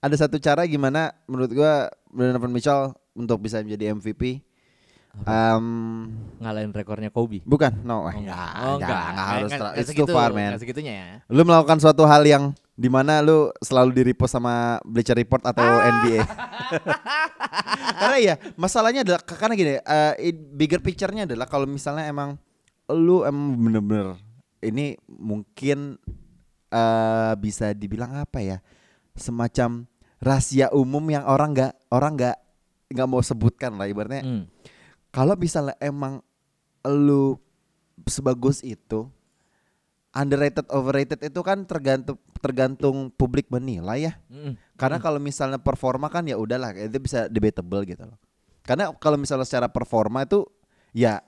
ada satu cara gimana menurut gua Donovan Mitchell untuk bisa menjadi MVP. Um, Ngalahin rekornya Kobe. bukan, no, Oh, enggak, Oh, enggak, enggak harus. Nggak- terlalu- nggak It's too segitu- far, man. segitunya ya. Lu melakukan suatu hal yang di mana lu selalu di repost sama Bleacher Report atau NBA. [laughs] [laughs] karena ya masalahnya adalah karena gini, it- bigger picture-nya adalah kalau misalnya emang lu emang bener-bener ini mungkin eh bisa dibilang apa ya semacam rahasia umum yang orang nggak orang nggak nggak mau sebutkan lah ibaratnya Hmm. Kalau misalnya emang lu sebagus itu underrated overrated itu kan tergantung tergantung publik menilai ya. Mm-mm. karena kalau misalnya performa kan ya udahlah itu bisa debatable gitu loh. Karena kalau misalnya secara performa itu ya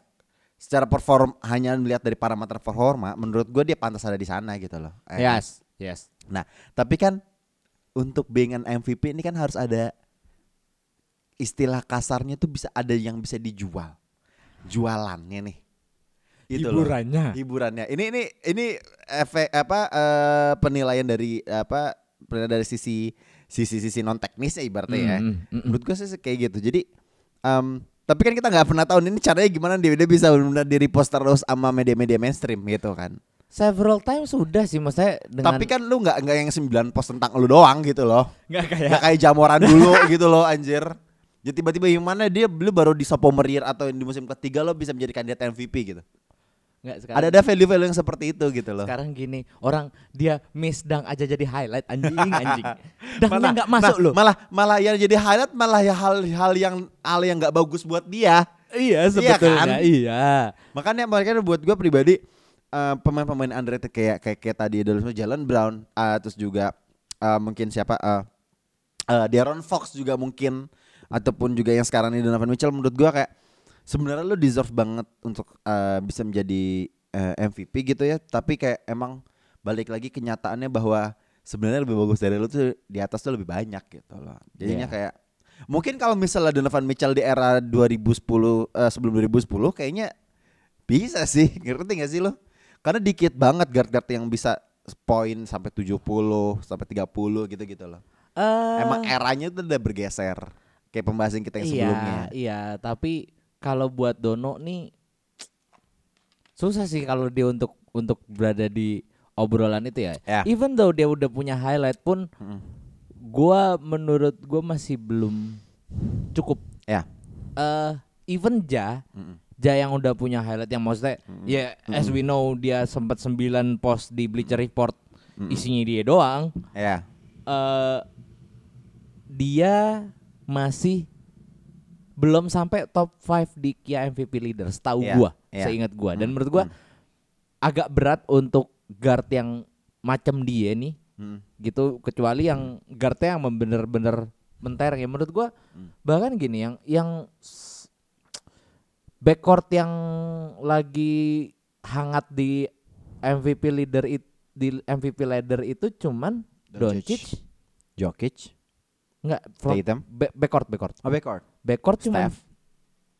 secara perform hanya melihat dari parameter performa menurut gue dia pantas ada di sana gitu loh. Eh, Yes, yes. Nah, tapi kan untuk being an MVP ini kan harus ada istilah kasarnya tuh bisa ada yang bisa dijual. Jualannya nih. Gitu loh. Hiburannya. Hiburannya. Ini ini ini efek apa eh, penilaian dari apa penilaian dari sisi sisi sisi non teknisnya ibaratnya ya. Mm, mm, mm. Menurut gue sih kayak gitu. Jadi em, tapi kan kita nggak pernah tahu ini caranya gimana dia, dia bisa benar-benar di repost terus sama media-media mainstream gitu kan. Several times sudah sih maksudnya dengan Tapi kan lu nggak nggak yang 9 post tentang lu doang gitu loh. nggak kayak Nggak kayak jamuran dulu [laughs] gitu loh anjir. Jadi tiba-tiba yang mana dia lu baru di Sopomerir atau di musim ketiga lo bisa menjadi kandidat MVP gitu. nggak sekarang. Ada ada value-value yang seperti itu gitu loh. Sekarang gini, orang dia miss dang aja jadi highlight anjing [laughs] anjing. Dangnya nggak nah, masuk loh. Malah malah yang jadi highlight malah ya hal-hal yang hal yang nggak bagus buat dia. Iya sebetulnya, Iya. Makanya makanya buat gue pribadi eh, pemain-pemain underrated kayak kayak, kayak tadi ada Jalen Brown, eh, terus juga eh, mungkin siapa eh eh, Deron Fox juga mungkin ataupun juga yang sekarang ini Donovan Mitchell menurut gua kayak sebenarnya lu deserve banget untuk eh, bisa menjadi eh, MVP gitu ya, tapi kayak emang balik lagi kenyataannya bahwa sebenarnya lebih bagus dari lu tuh di atas tuh lebih banyak gitu loh. Jadinya Iya. kayak mungkin kalau misalnya Donovan Mitchell di era 2010 eh, sebelum 2010 kayaknya bisa sih, [laughs] ngerti gak sih lo? Karena dikit banget guard-guard yang bisa poin sampai 70 sampai 30 gitu-gitu loh. Eh, Emang eranya tuh udah bergeser. Kayak pembahasan kita yang iya, sebelumnya. Iya, tapi kalau buat Dono nih susah sih kalau dia untuk untuk berada di obrolan itu ya. Ya. Even though dia udah punya highlight pun gua menurut gua masih belum cukup. Ya. Eh even Ja Ja yang udah punya highlight yang maksudnya ya as we know dia sempat 9 post di Bleacher Report isinya dia doang. Ya. eh dia masih belum sampai top 5 di Kia MVP leader setahu Iya, gua, iya. seingat gua. Dan menurut gua agak berat untuk guard yang macam dia nih. Hmm. Gitu kecuali yang guardnya yang bener-bener mentereng ya menurut gua bahkan gini yang yang backcourt yang lagi hangat di MVP leader it, di MVP leader itu cuman. Doncic Jokic. Enggak, front, Tatum. ba- backcourt, backcourt. Oh, backcourt. Backcourt cuma Steph.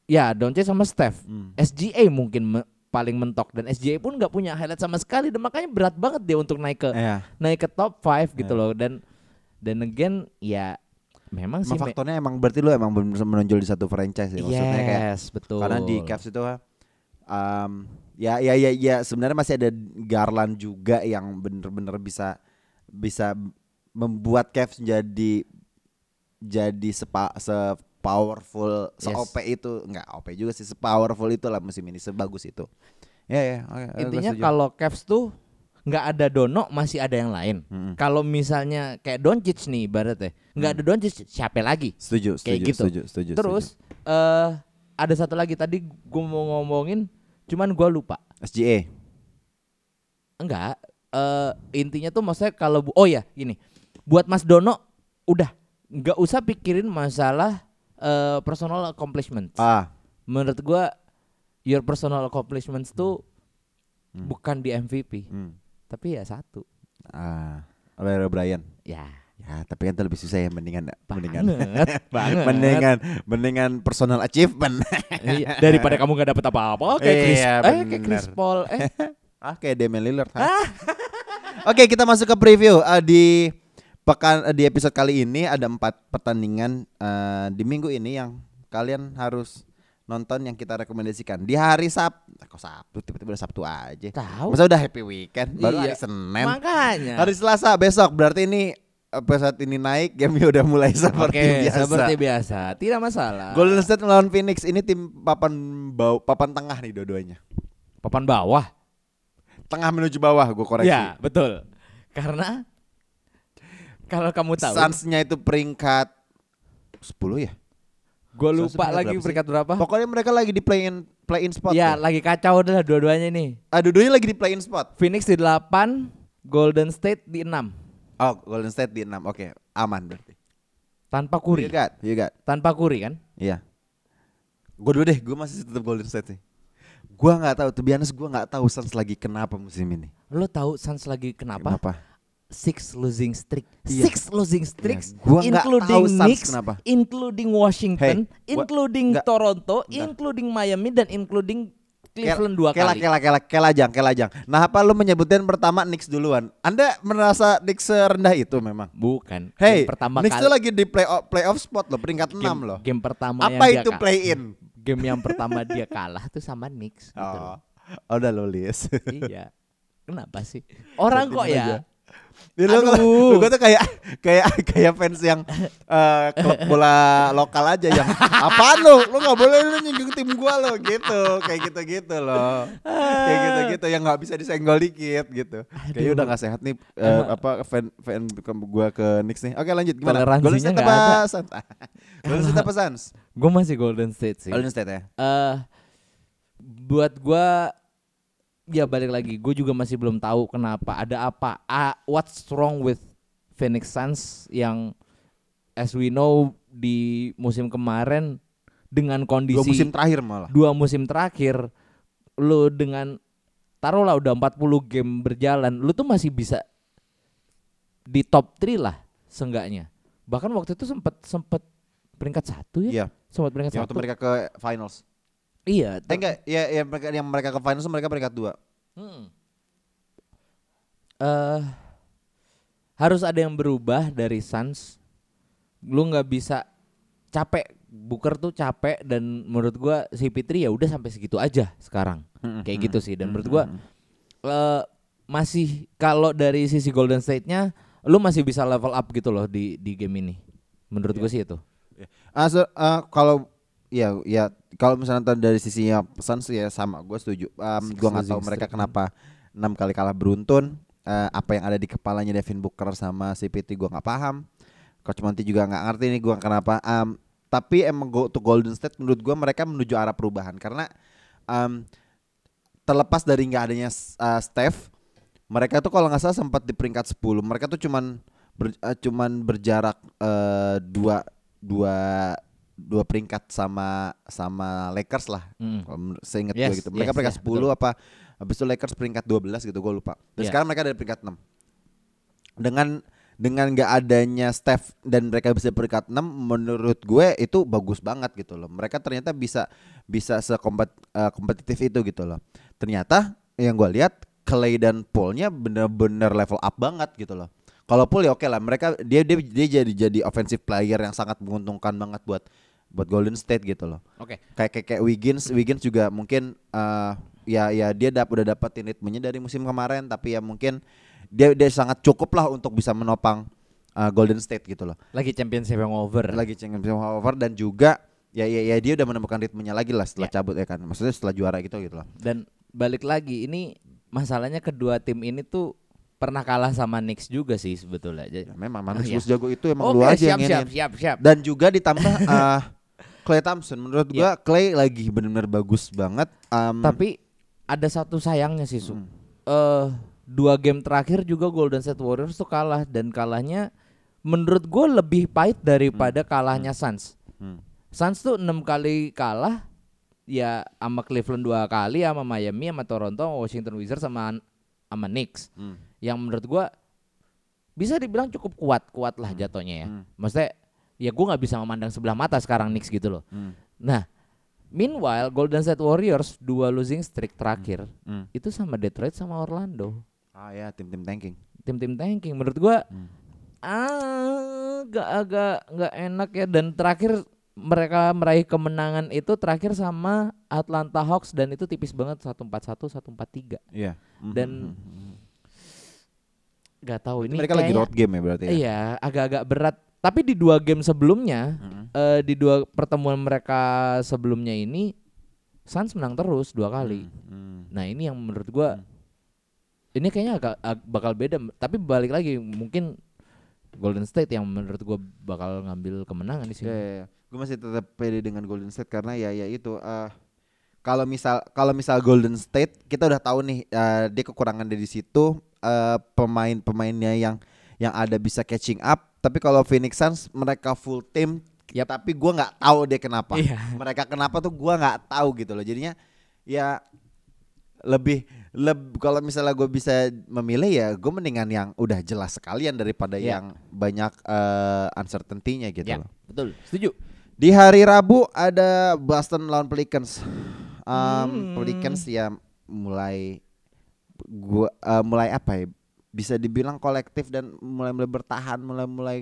Ya, Doncic sama Steph. Hmm. SGA mungkin me- paling mentok dan SGA pun nggak punya highlight sama sekali dan makanya berat banget dia untuk naik ke Iya. naik ke top 5 gitu loh dan dan again ya memang sih Emang me- faktornya emang berarti lu emang menonjol di satu franchise ya maksudnya kayak yes, betul. karena di Cavs itu um, ya ya ya ya sebenarnya masih ada Garland juga yang bener-bener bisa bisa membuat Cavs jadi jadi sepa, se powerful se Yes. OP itu enggak OP juga sih se powerful itu lah musim ini sebagus itu ya ya oke, gua Intinya setuju. kalau Cavs tuh nggak ada Dono masih ada yang lain. Mm-mm. Kalau misalnya kayak Doncic nih ibaratnya nggak ada Doncic siapa lagi? setuju kayak setuju gitu. setuju setuju Terus eh ada satu lagi tadi gue mau ngomongin, cuman gue lupa. setuju. SGA Enggak. eh intinya tuh maksudnya kalau oh ya gini, buat Mas Dono udah nggak usah pikirin masalah eh personal accomplishment. ah Menurut gue your personal accomplishments tuh bukan di MVP, hmm. tapi ya satu. ah Larry O'Brien Ya. Ya, tapi kan itu lebih susah ya mendingan mendingan [laughs] Banget, banget. mendingan mendingan personal achievement. Iya, daripada kamu nggak dapet apa-apa kayak Chris, Iya, eh kayak. Chris Paul, eh [laughs] ah, kayak Damian Lillard. ha? Oke, kita masuk ke preview Ah, di pekan eh, di episode kali ini ada empat pertandingan eh, di minggu ini yang kalian harus nonton yang kita rekomendasikan di hari Sabtu. Kok Sabtu tiba-tiba udah Sabtu aja. Tahu. Masa udah happy weekend baru Iya. hari Senin. makanya. Hari Selasa besok berarti ini episode ini naik gamenya udah mulai [laughs] seperti Oke, biasa. seperti biasa, tidak masalah. Golden State melawan Phoenix ini tim papan bau papan tengah nih dua-duanya. papan bawah. Tengah menuju bawah gue koreksi. Ya, betul. Karena kalau kamu tahu, Suns-nya itu peringkat 10 ya. gue lupa lagi berapa peringkat berapa. Pokoknya mereka lagi di play in play in spot. Ya, tuh. lagi kacau udah dua-duanya nih. Ah, dua-duanya lagi di play in spot. Phoenix di 8, Golden State di 6. Oh, Golden State di 6. Oke, aman berarti. Tanpa Curry. You got, you got. Tanpa Curry kan? Iya. Gue dulu deh, gue masih tetap Golden State sih. Gue nggak tahu, tuh biasa gue nggak tahu Suns lagi kenapa musim ini. Lo tahu Suns lagi kenapa? Kenapa? Six losing streak. Iya. Six losing streaks. Iya, gua including tahu Knicks, kenapa. including Washington, Hey, gua- including nggak. Toronto, Bentar. including Miami dan including Cleveland dua kela, kali. Kela, kela, kelajang, kelajang. Nah, apa lu menyebutkan pertama Knicks duluan? Anda merasa Knicks serendah itu memang? Bukan. Hey, game pertama Knicks kali. tuh lagi di playoff playoff spot loh, peringkat 6 game, loh. game pertama Apa yang itu dia play in? Game yang pertama dia kalah tuh sama Knicks gitu Oh, loh. oh udah lo list. iya. Kenapa sih? Orang kok Aja. ya. Jadi lu, Aduh. gue tuh kayak kayak kayak fans yang eh, klub bola lokal aja yang apaan lu? Lu nggak boleh lu nyinggung tim gua lo gitu. Kayak gitu-gitu loh. Kayak gitu-gitu yang nggak bisa disenggol dikit gitu. Kayaknya udah nggak sehat nih eh, apa fan fan gua ke Knicks nih. Oke lanjut gimana? Toleransinya Golden State nggak apa ada. [laughs] Golden State apa Suns? Gue masih Golden State sih. Golden State ya. eh buat gua ya balik lagi gue juga masih belum tahu kenapa ada apa Ah, what's wrong with Phoenix Suns yang as we know di musim kemarin dengan kondisi Dua musim terakhir malah. dua musim terakhir lu dengan taruhlah udah 40 game berjalan lu tuh masih bisa di top 3 lah seenggaknya bahkan waktu itu sempat sempat peringkat satu ya Iya. sempat peringkat waktu satu mereka ke finals. Iya Eh enggak, ya, ya mereka yang mereka ke finals mereka peringkat dua. Hmm. Eh, harus ada yang berubah dari Suns. Lu nggak bisa capek. Booker tuh capek dan menurut gua si Fitri ya udah sampai segitu aja sekarang. Kayak gitu sih dan menurut gua eh masih kalau dari sisi Golden State-nya lu masih bisa level up gitu loh di di game ini. Menurut gue sih itu. Ah, so- ah, kalau ya ya kalau misalnya dari sisinya pesan sih ya sama gue setuju. Um, gue nggak tahu mereka kenapa enam kali kalah beruntun. Eh, apa yang ada di kepalanya Devin Booker sama CPT gue nggak paham. Coach Monty juga nggak ngerti nih gue kenapa. Um, tapi emang go to Golden State menurut gue mereka menuju arah perubahan karena um, terlepas dari nggak adanya uh, Steph, mereka tuh kalau nggak salah sempat di peringkat 10. Mereka tuh cuman ber- uh, cuman berjarak uh, dua dua dua peringkat sama sama Lakers lah. Mm. Seingat Yes, gue gitu. Mereka yes, peringkat yeah, 10 betul. apa habis itu Lakers peringkat 12 gitu gue lupa. Dan Yeah. sekarang mereka dari peringkat 6. Dengan dengan nggak adanya Steph dan mereka bisa peringkat 6 menurut gue itu bagus banget gitu loh. Mereka ternyata bisa bisa sekompetitif itu gitu loh. Ternyata yang gue lihat Clay dan Paul-nya bener-bener level up banget gitu loh. Kalau Paul ya oke lah, mereka dia dia dia jadi jadi offensive player yang sangat menguntungkan banget buat buat Golden State gitu loh. Oke. Kayak kayak, kayak Wiggins, Wiggins juga mungkin eh, ya ya dia dap, udah dapetin ritmenya dari musim kemarin tapi ya mungkin dia dia sangat cukup lah untuk bisa menopang eh, Golden State gitu loh. Lagi championship yang over. Lagi championship over dan juga ya ya ya dia udah menemukan ritmenya lagi lah setelah Ya. cabut ya kan. Maksudnya setelah juara gitu gitu loh. Dan balik lagi ini masalahnya kedua tim ini tuh pernah kalah sama Knicks juga sih sebetulnya. Jadi- Ya, memang Oh, Manus iya. jago itu emang Oke, lu aja siap, yang siap, siap, siap. Dan juga ditambah [laughs] eh Clay Thompson menurut gua Clay lagi benar-benar bagus banget. Em, Tapi ada satu sayangnya sih, Su. Hmm. Eh, dua game terakhir juga Golden State Warriors tuh kalah dan kalahnya menurut gue lebih pahit daripada kalahnya Suns. hmm. Suns tuh enam kali kalah ya sama Cleveland dua kali sama Miami sama Toronto sama Washington Wizards sama sama Knicks Hmm. yang menurut gua bisa dibilang cukup kuat kuat lah jatuhnya ya Hmm. maksudnya ya gua nggak bisa memandang sebelah mata sekarang Knicks gitu loh Hmm. nah meanwhile Golden State Warriors dua losing streak terakhir Hmm. itu sama Detroit sama Orlando Ah ya tim-tim tanking. tim-tim tanking menurut gua Hmm. agak agak nggak enak ya dan terakhir mereka meraih kemenangan itu terakhir sama Atlanta Hawks dan itu tipis banget 141 143 Iya. dan nggak tahu ini mereka lagi road game ya berarti ya. iya agak-agak berat tapi di dua game sebelumnya Mm-mm. eh, di dua pertemuan mereka sebelumnya ini Suns menang terus dua kali Hmm. Nah ini yang menurut gua ini kayaknya agak, ag- bakal beda. Tapi balik lagi mungkin Golden State yang menurut gua bakal ngambil kemenangan di sini. Ya, ya, ya. Gue masih tetap pede dengan Golden State karena ya ya itu eh kalau misal kalau misal Golden State kita udah tahu nih eh, dia kekurangan dari situ eh, pemain-pemainnya yang yang ada bisa catching up. Tapi kalau Phoenix Suns mereka full team Yap. tapi gua nggak tahu dia kenapa. Iya. Mereka kenapa tuh gua nggak tahu gitu loh. Jadinya ya lebih leb kalau misalnya gue bisa memilih ya gue mendingan yang udah jelas sekalian daripada Iya. yang banyak eh, uncertainty-nya gitu Ya, loh. betul. Setuju. Di hari Rabu ada Boston lawan Pelicans. Um, Hmm. Pelicans ya mulai gua eh, mulai apa ya? Bisa dibilang kolektif dan mulai mulai bertahan, mulai mulai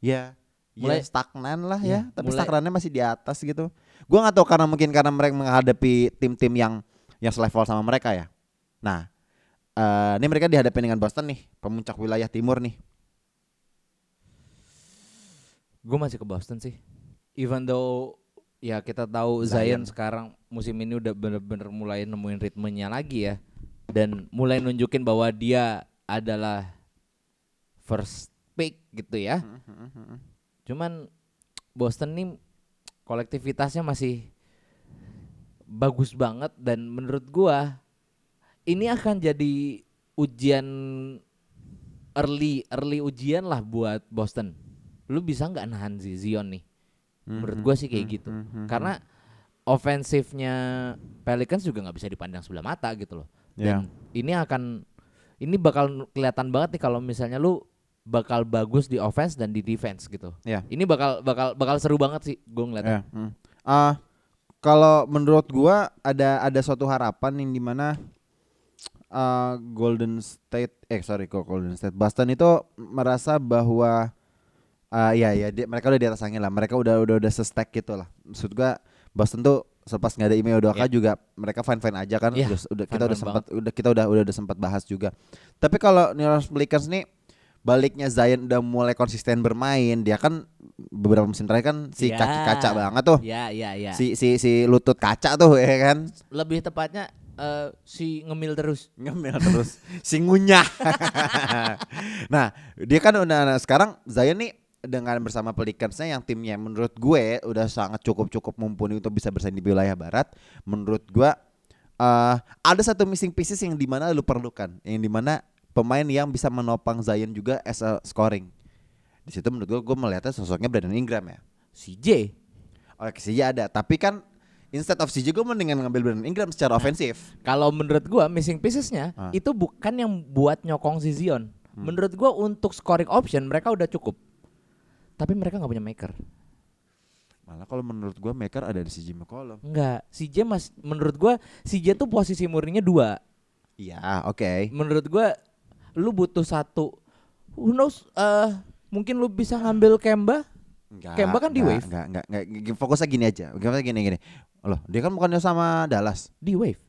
ya mulai Mulai- stagnan lah ya, ya, tapi mulai- stagnannya masih di atas gitu. Gua nggak tahu karena mungkin karena mereka menghadapi tim-tim yang yang selevel sama mereka ya. Nah, eh, ini mereka dihadapi dengan Boston nih, pemuncak wilayah timur nih. Gue masih ke Boston sih. Even though ya kita tahu Zion. Zion, sekarang musim ini udah bener-bener mulai nemuin ritmenya lagi ya. Dan mulai nunjukin bahwa dia adalah first pick gitu ya. Cuman Boston nih kolektivitasnya masih bagus banget dan menurut gua ini akan jadi ujian early early ujian lah buat Boston. Lu bisa nggak nahan si Zion nih? Menurut gua sih kayak gitu. Karena ofensifnya Pelicans juga nggak bisa dipandang sebelah mata gitu loh. Dan ini akan ini bakal kelihatan banget nih kalau misalnya lu bakal bagus di offense dan di defense gitu. Ya. Ini bakal bakal bakal seru banget sih gue ngeliatnya. Ya. hmm. Ah, kalau menurut gua ada ada suatu harapan yang di mana ah, Golden State, eh sorry kok Golden State, Boston itu merasa bahwa ah ya ya dia- mereka udah di atas angin lah, mereka udah udah udah se-stack gitu lah. Maksud gua Boston tuh selepas nggak ada Ime Udoka Ya. juga mereka fine fine aja kan. Ya, Udah, udah- kita udah sempat udah kita udah udah, udah sempat bahas juga. Tapi kalau New Orleans Pelicans nih baliknya Zion udah mulai konsisten bermain, dia kan beberapa musim terakhir kan si Ya. kaki kaca banget tuh. Ya, ya, ya. Si si si lutut kaca tuh ya kan. Lebih tepatnya eh, si ngemil terus. ngemil terus si ngunyah. [laughs] nah, dia kan udah nah, sekarang Zion nih dengan bersama Pelicansnya yang timnya menurut gue udah sangat cukup-cukup mumpuni untuk bisa bersaing di wilayah barat. Menurut gue eh ada satu missing pieces yang di mana lu perlukan, yang di mana pemain yang bisa menopang Zion juga as a scoring. Di situ menurut gue gue melihatnya sosoknya Brandon Ingram ya. CJ. Oke, CJ ada, tapi kan instead of CJ gue mendingan ngambil Brandon Ingram secara ofensif. Kalau menurut gua missing piecesnya Ah. itu bukan yang buat nyokong si Zion. Menurut gua untuk scoring option mereka udah cukup. Tapi mereka nggak punya maker. Malah kalau menurut gue maker ada di CJ McCollum. Enggak, CJ mas menurut gua CJ tuh posisi murninya dua. Iya, oke. Menurut gua lu butuh satu. Who knows eh mungkin lu bisa ngambil Kemba? Enggak. Kemba kan di enggak, wave. Enggak, enggak, enggak. G- Fokusnya gini aja. Fokusnya gini gini. Loh, dia kan bukannya sama Dallas. Di wave.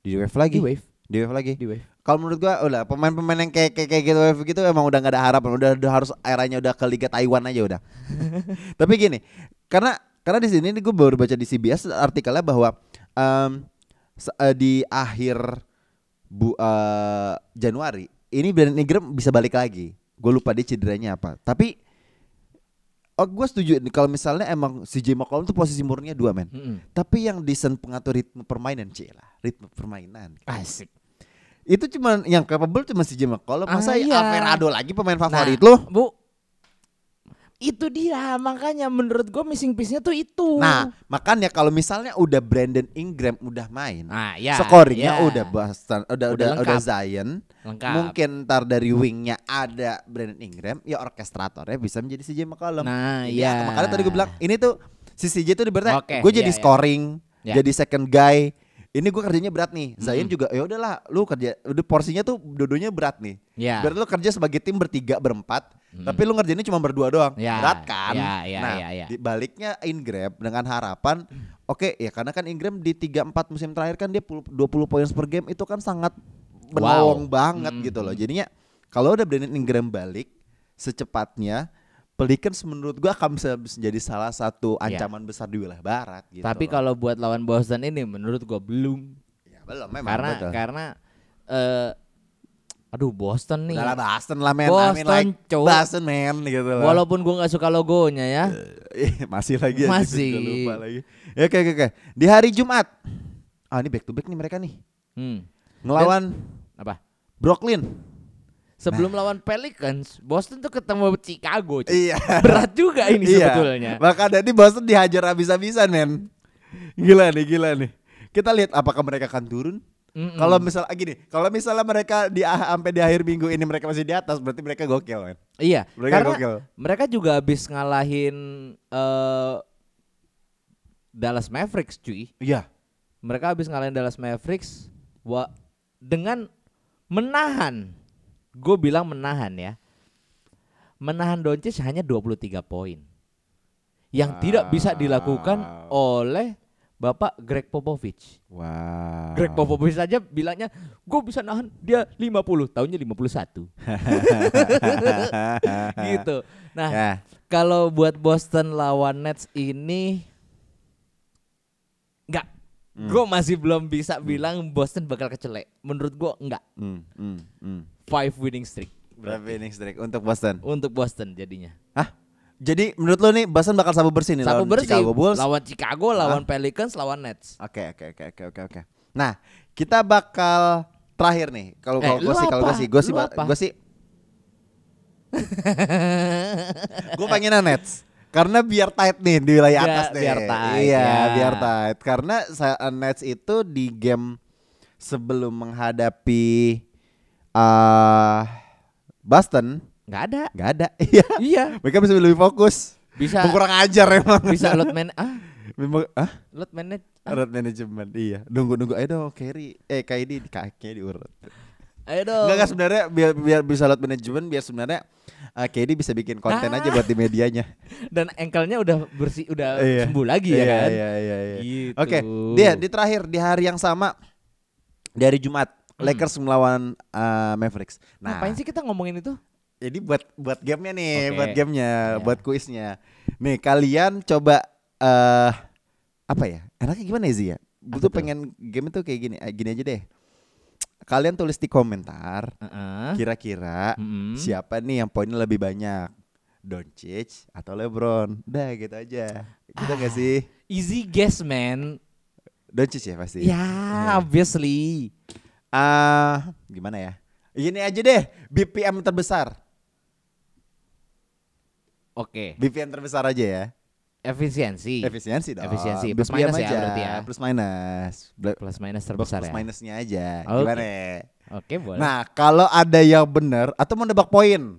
Di wave lagi. Di wave. Di wave lagi. Di wave. Kalau menurut gua udah pemain-pemain yang kayak kayak kayak gitu gitu emang udah nggak ada harapan. Udah, udah harus eranya udah ke Liga Taiwan aja udah. [laughs] Tapi gini, karena karena di sini gue baru baca di CBS artikelnya bahwa eh, di akhir bu eh, Januari ini Brandon Ingram bisa balik lagi. Gue lupa dia cederanya apa. Tapi oh gue setuju kalau misalnya emang si J McCollum tuh posisi murninya dua men. Mm-mm. Tapi yang desain pengatur ritme permainan cila, ritme permainan. Asik. Itu cuman yang capable cuma si J McCollum. Masa Ah, iya. Averado lagi pemain favorit Nah, lo? Bu. Itu dia makanya menurut gua missing piece-nya tuh itu. Nah, makanya kalau misalnya udah Brandon Ingram udah main, Ah, ya, scoringnya ya. udah Boston, udah Udah udah udah. Zion. Lengkap. Mungkin ntar dari wingnya ada Brandon Ingram, ya orkestratornya bisa menjadi CJ McCollum. Nah, iya. Makanya tadi gue bilang ini tuh si CJ tuh ibaratnya Oke, gue jadi iya, iya. scoring, Ya. jadi second guy. Ini gue kerjanya berat nih. Zion juga ya udahlah, lu kerja udah porsinya tuh dodonya berat nih. Ya. Berarti lu kerja sebagai tim bertiga berempat, tapi lu ngerjainnya cuma berdua doang. Ya, Berat kan? ya, ya, nah, ya, ya. di baliknya Ingram dengan harapan oke ya karena kan Ingram di 3 4 musim terakhir kan dia 10 20 poin per game itu kan sangat menolong banget Hmm, gitu loh. Jadinya kalau udah Brandon Ingram balik secepatnya Pelicans menurut gua akan bisa menjadi salah satu Ya. ancaman besar di wilayah barat gitu. Tapi kalau buat lawan Boston ini menurut gua belum. ya, belum memang karena betul. karena eh aduh Boston nih. Udah lah Boston lah men, I Boston, mean like cowok. Boston man gitu loh. Walaupun gua nggak suka logonya ya. Eh, masih lagi aja, Masih. gua lupa lagi. Ya, Oke oke oke. Di hari Jumat. Ah ini back to back nih mereka nih. Hmm. Ngelawan Apa? Brooklyn. Sebelum lawan Pelicans, Boston tuh ketemu Chicago. cuy. Iya. Berat juga ini [laughs] Iya. sebetulnya. Maka dari Boston dihajar habis-habisan men. Gila nih, gila nih. Kita lihat apakah mereka akan turun? Mm-mm. Kalau misal ah, gini, kalau misalnya mereka di ah- sampai di akhir minggu ini mereka masih di atas, berarti mereka gokil men. Iya, Mereka karena gokil. mereka juga habis ngalahin eh Dallas Mavericks, cuy. Iya. Mereka habis ngalahin Dallas Mavericks wa dengan menahan. Gue bilang menahan ya. Menahan Doncic hanya 23 poin. Yang tidak bisa dilakukan oleh Bapak Greg Popovich. Wow. Greg Popovich saja bilangnya gue bisa nahan dia 50, tahunnya 51. [laughs] gitu. Nah, Ya. kalau buat Boston lawan Nets ini enggak. Hmm. Gue masih belum bisa bilang Boston bakal kecelek. Menurut gue enggak. Hmm, hmm, hmm. Five winning streak Berapa innings Drake untuk Boston? untuk Boston jadinya. Hah? Jadi menurut lo nih Boston bakal sabu bersih nih Sapu lawan bersih. Chicago Bulls? Lawan Chicago, lawan Pelicans, lawan Nets. Oke oke oke oke oke oke. Nah kita bakal terakhir nih. Kalau Eh, gue sih kalau gue sih gue sih gue sih [laughs] gue pengennya Nets. Karena biar tight nih di wilayah Biar- atas nih. biar tight, Iya, ya. biar tight. Karena saya Nets itu di game sebelum menghadapi uh, Boston Nggak ada. nggak ada. [laughs] Iya. Iya. Mereka bisa lebih fokus. Bisa Kurang ajar emang. bisa load man ah, [laughs] Memang ah, load manage. Road management iya. Nunggu-nunggu ayo dong carry eh KD di kakinya diurut. Ayo dong. Enggak sebenarnya biar biar bisa load management biar sebenarnya uh, KD bisa bikin konten Ah. aja buat di medianya. Dan ankle-nya udah bersih, udah Iya. sembuh lagi ya Iya, kan? Iya iya iya. Gitu. Oke, dia di terakhir di hari yang sama di hari Jumat Lakers melawan uh, Mavericks. Nah, Hmm. Ngapain sih kita ngomongin itu? Jadi buat buat gamenya nih, Oke. buat gamenya, Iya. buat kuisnya. Nih kalian coba eh apa ya? Enaknya gimana ya Zia? ya? Butuh tuh? pengen game itu kayak gini, eh, gini aja deh. Kalian tulis di komentar kira-kira Mm-mm. siapa nih yang poinnya lebih banyak? Doncic atau LeBron? Udah gitu aja. Gitu gak sih? [sighs] Easy guess man. Doncic ya pasti. Ya, obviously. Ah, gimana ya? Ini aja deh, BPM terbesar. Oke. BPM terbesar aja ya. Efisiensi. Efisiensi dong. Efisiensi, plus minus ya aja, berarti ya. Plus minus. Bla- Plus minus terbesar plus ya. minusnya aja. Oke. Gimana? Oke, boleh. Nah, kalau ada yang benar atau mau nebak poin?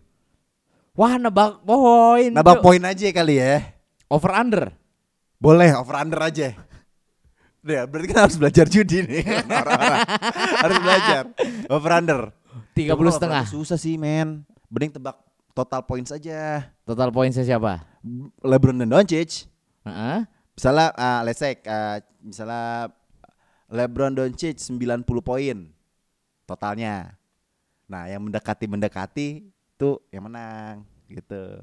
Wah, nebak poin. Nebak poin aja kali ya. Over under. Boleh over under aja. Ya, berarti kan harus belajar judi nih. [laughs] Orang-orang. harus belajar. Over under. 30 Over setengah. Susah sih, men. Mending tebak total points aja. Total poinnya siapa? LeBron dan Doncic. Heeh. Misalnya uh, let's say uh, misalnya LeBron Doncic 90 poin totalnya. Nah, yang mendekati-mendekati itu yang menang gitu.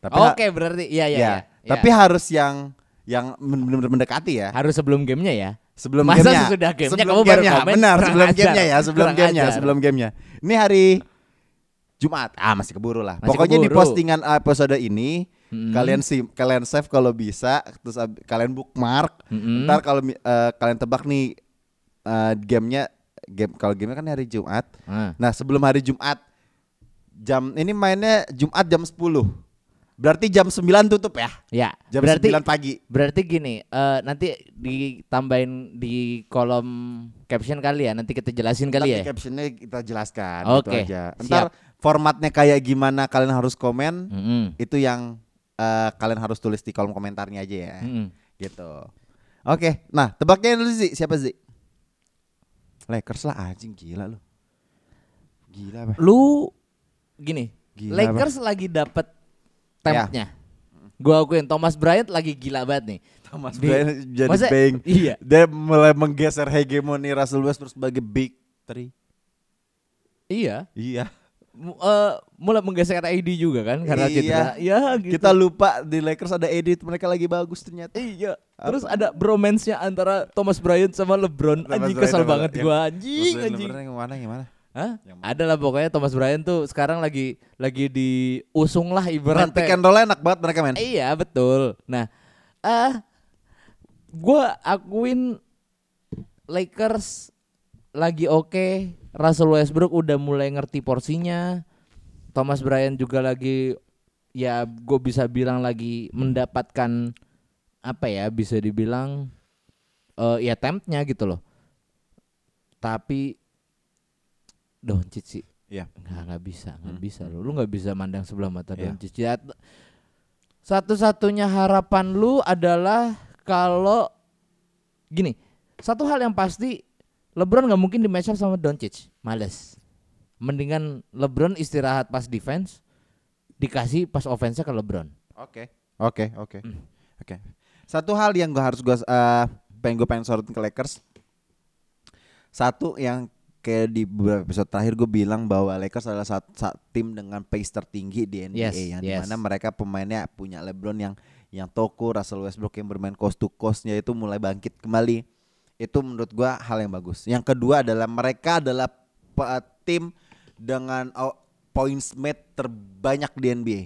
Tapi Oke, berarti iya iya ya, iya. tapi harus yang yang benar-benar mendekati ya. harus sebelum gamenya ya. Sebelum Masa gamenya. sesudah gamenya sebelum kamu baru gamenya, komen? benar, sebelum ajar. gamenya ya, sebelum Kurang gamenya, ajar. sebelum gamenya. Ini hari Jumat. Ah, masih keburu lah. Masih Pokoknya di keburu. postingan episode ini Mm-mm. kalian sih kalian save kalau bisa terus ab- kalian bookmark. Mm-mm. Ntar kalau eh, kalian tebak nih eh, gamenya game kalau gamenya kan hari Jumat. Ah. Nah, sebelum hari Jumat jam ini mainnya Jumat jam 10. Berarti jam 9 tutup ya. Ya, Jam berarti 9 pagi. berarti gini, eh, nanti ditambahin di kolom caption kali ya, nanti kita jelasin kali Tapi ya. captionnya kita jelaskan Oke, gitu aja. siap. Ntar formatnya kayak gimana kalian harus komen Mm-mm. itu yang eh, kalian harus tulis di kolom komentarnya aja ya. Mm-mm. Gitu. Oke, nah tebaknya dulu sih siapa sih? Lakers lah anjing gila lu. Gila apa? Lu gini, Gila, Lakers lagi dapet Ya. tempnya. Gua akuin Thomas Bryant lagi gila banget nih. Thomas Di- Bryant jadi Masa- bang. Iya. Dia mulai menggeser hegemoni Russell Westbrook sebagai big three. Iya. Iya. Eh, mulai menggeser AD juga kan karena Iya. cedera. Iya gitu. Kita lupa di Lakers ada edit mereka lagi bagus ternyata. Iya. Terus Apa? ada bromance-nya antara Thomas Bryant sama LeBron. Thomas anjing Bryant kesel sama- banget yang- gua anjing anjing. LeBron yang mana yang mana? Hah? Ada lah pokoknya Thomas Bryant tuh sekarang lagi lagi diusung lah ibaratnya. pick and roll enak banget mereka main. Iya betul. Nah, ah, gua akuin Lakers lagi oke. Russell Westbrook udah mulai ngerti porsinya. Thomas Bryant juga lagi ya gue bisa bilang lagi mendapatkan apa ya bisa dibilang eh ya tempnya gitu loh. Tapi Doncic sih Iya. nggak nggak bisa nggak Hmm. bisa lu lu nggak bisa mandang sebelah mata Iya. Doncic ya satu-satunya harapan lu adalah kalau gini satu hal yang pasti LeBron nggak mungkin di match up sama Doncic males mendingan LeBron istirahat pas defense dikasih pas offense ke LeBron Oke. Oke, oke. Hmm. Oke. Satu hal yang gua harus gua eh, pengen gue pengen sorotin ke Lakers. Satu yang kayak di beberapa episode terakhir gue bilang bahwa Lakers adalah satu, tim dengan pace tertinggi di NBA Yes, yang yes. di mana mereka pemainnya punya LeBron yang yang toko Russell Westbrook yang bermain coast to coastnya itu mulai bangkit kembali itu menurut gua hal yang bagus yang kedua adalah mereka adalah pe- tim dengan oh, points made terbanyak di NBA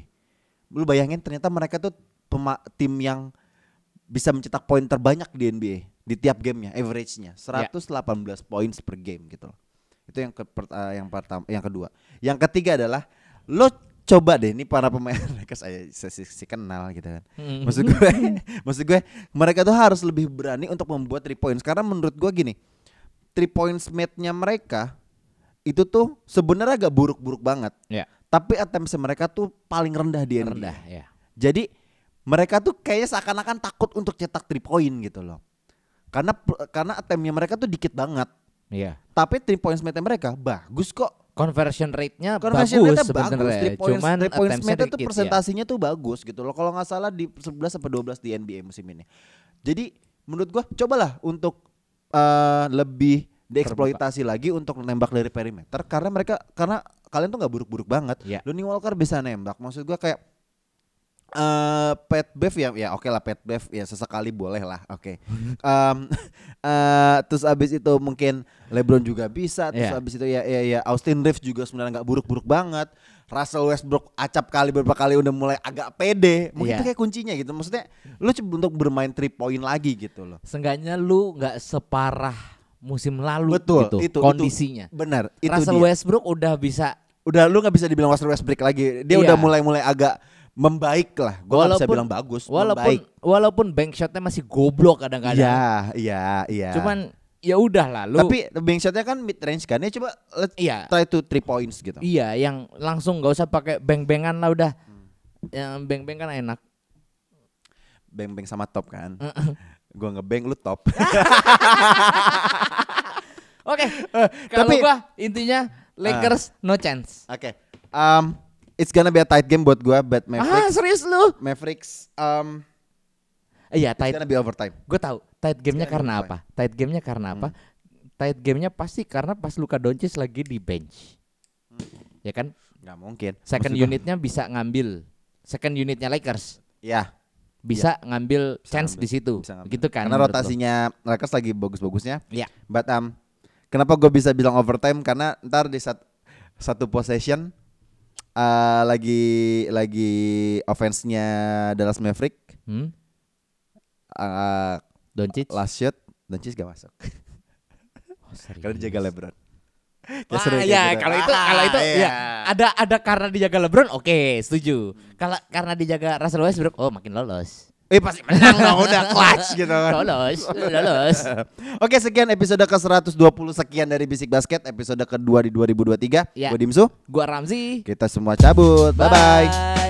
lu bayangin ternyata mereka tuh tim yang bisa mencetak poin terbanyak di NBA di tiap gamenya average-nya 118 poin per game gitu loh. Itu yang ke, eh, yang pertama yang kedua. Yang ketiga adalah lo coba deh ini para pemain [laughs] Lakers saya si, si kenal gitu kan. Hmm. Maksud gue [laughs] maksud gue mereka tuh harus lebih berani untuk membuat three points karena menurut gue gini. Three points made-nya mereka itu tuh sebenarnya agak buruk-buruk banget. ya Tapi attempts mereka tuh paling rendah di NBA. rendah ya Jadi mereka tuh kayaknya seakan-akan takut untuk cetak 3 point gitu loh. Karena karena attemptnya mereka tuh dikit banget. Iya. Tapi three points mate mereka bagus kok. Conversion rate-nya Conversion bagus rate sebenarnya. Cuman three points mate itu dikit, ya. persentasinya tuh bagus gitu loh. Kalau nggak salah di 11 sampai 12 di NBA musim ini. Jadi menurut gua cobalah untuk eh, lebih dieksploitasi lagi untuk nembak dari perimeter karena mereka karena kalian tuh nggak buruk-buruk banget. Iya. Lonnie Walker bisa nembak. Maksud gua kayak eh Pat Bev ya ya oke lah Pat Bev ya sesekali boleh lah oke Em, [laughs] eh, terus abis itu mungkin LeBron juga bisa terus Iya. abis itu ya ya ya Austin Reeves juga sebenarnya nggak buruk-buruk banget Russell Westbrook acap kali beberapa kali udah mulai agak pede mungkin Iya. itu kayak kuncinya gitu maksudnya lu coba untuk bermain three point lagi gitu loh Seenggaknya lu nggak separah musim lalu betul gitu, itu itu. kondisinya. benar itu Russell dia. Westbrook udah bisa udah lu nggak bisa dibilang Russell Westbrook lagi dia Iya. udah mulai-mulai agak membaik lah gua nggak bisa bilang bagus walaupun membaik walaupun bank shotnya masih goblok kadang-kadang. Iya, iya, iya. Cuman ya udah lah lu. tapi bank shotnya kan mid range kan. Ya coba let's iya. try to three points gitu. Iya, yang langsung nggak usah pakai beng-bengan lah udah. Yang beng-beng kan enak. Bang sama top kan. [laughs] gua ngebang lu top. [laughs] Oke. Kalau tapi- gua intinya Lakers no chance. Oke. Um, it's gonna be a tight game buat gua, but Ah, Mavericks. serius lu? Mavericks um Iya, it's tight. gonna be overtime. Gue tahu tight gamenya karena apa? apa? Tight gamenya karena apa? Tight gamenya pasti karena pas Luka Doncic lagi di bench. Ya kan? Nggak mungkin. Second Maksud gua- unitnya bisa ngambil. Second unitnya Lakers Ya, bisa ngambil bisa chance ngambil, di situ. Gitu kan? Karena menurut lo? rotasinya Lakers lagi bagus-bagusnya. Iya. But um, kenapa gue bisa bilang overtime? Karena ntar di sat- satu possession uh, lagi lagi offense-nya Dallas Maverick Hmm? uh, Doncic. last shot Doncic gak masuk [laughs] Oh, serius. karena dijaga LeBron. Wah, seru ya kalau itu kalau itu Ah, ya iya. ada ada karena dijaga LeBron oke setuju. Kalau karena dijaga Russell Westbrook oh makin lolos. Eh pasti menang dong udah clutch gitu kan. Lolos, lolos. [laughs] Oke sekian episode ke 120 sekian dari Bisik Basket episode kedua di 2023. Ya. Gue Dimsu. Gua Ramzi. Kita semua cabut. Bye bye. Bye.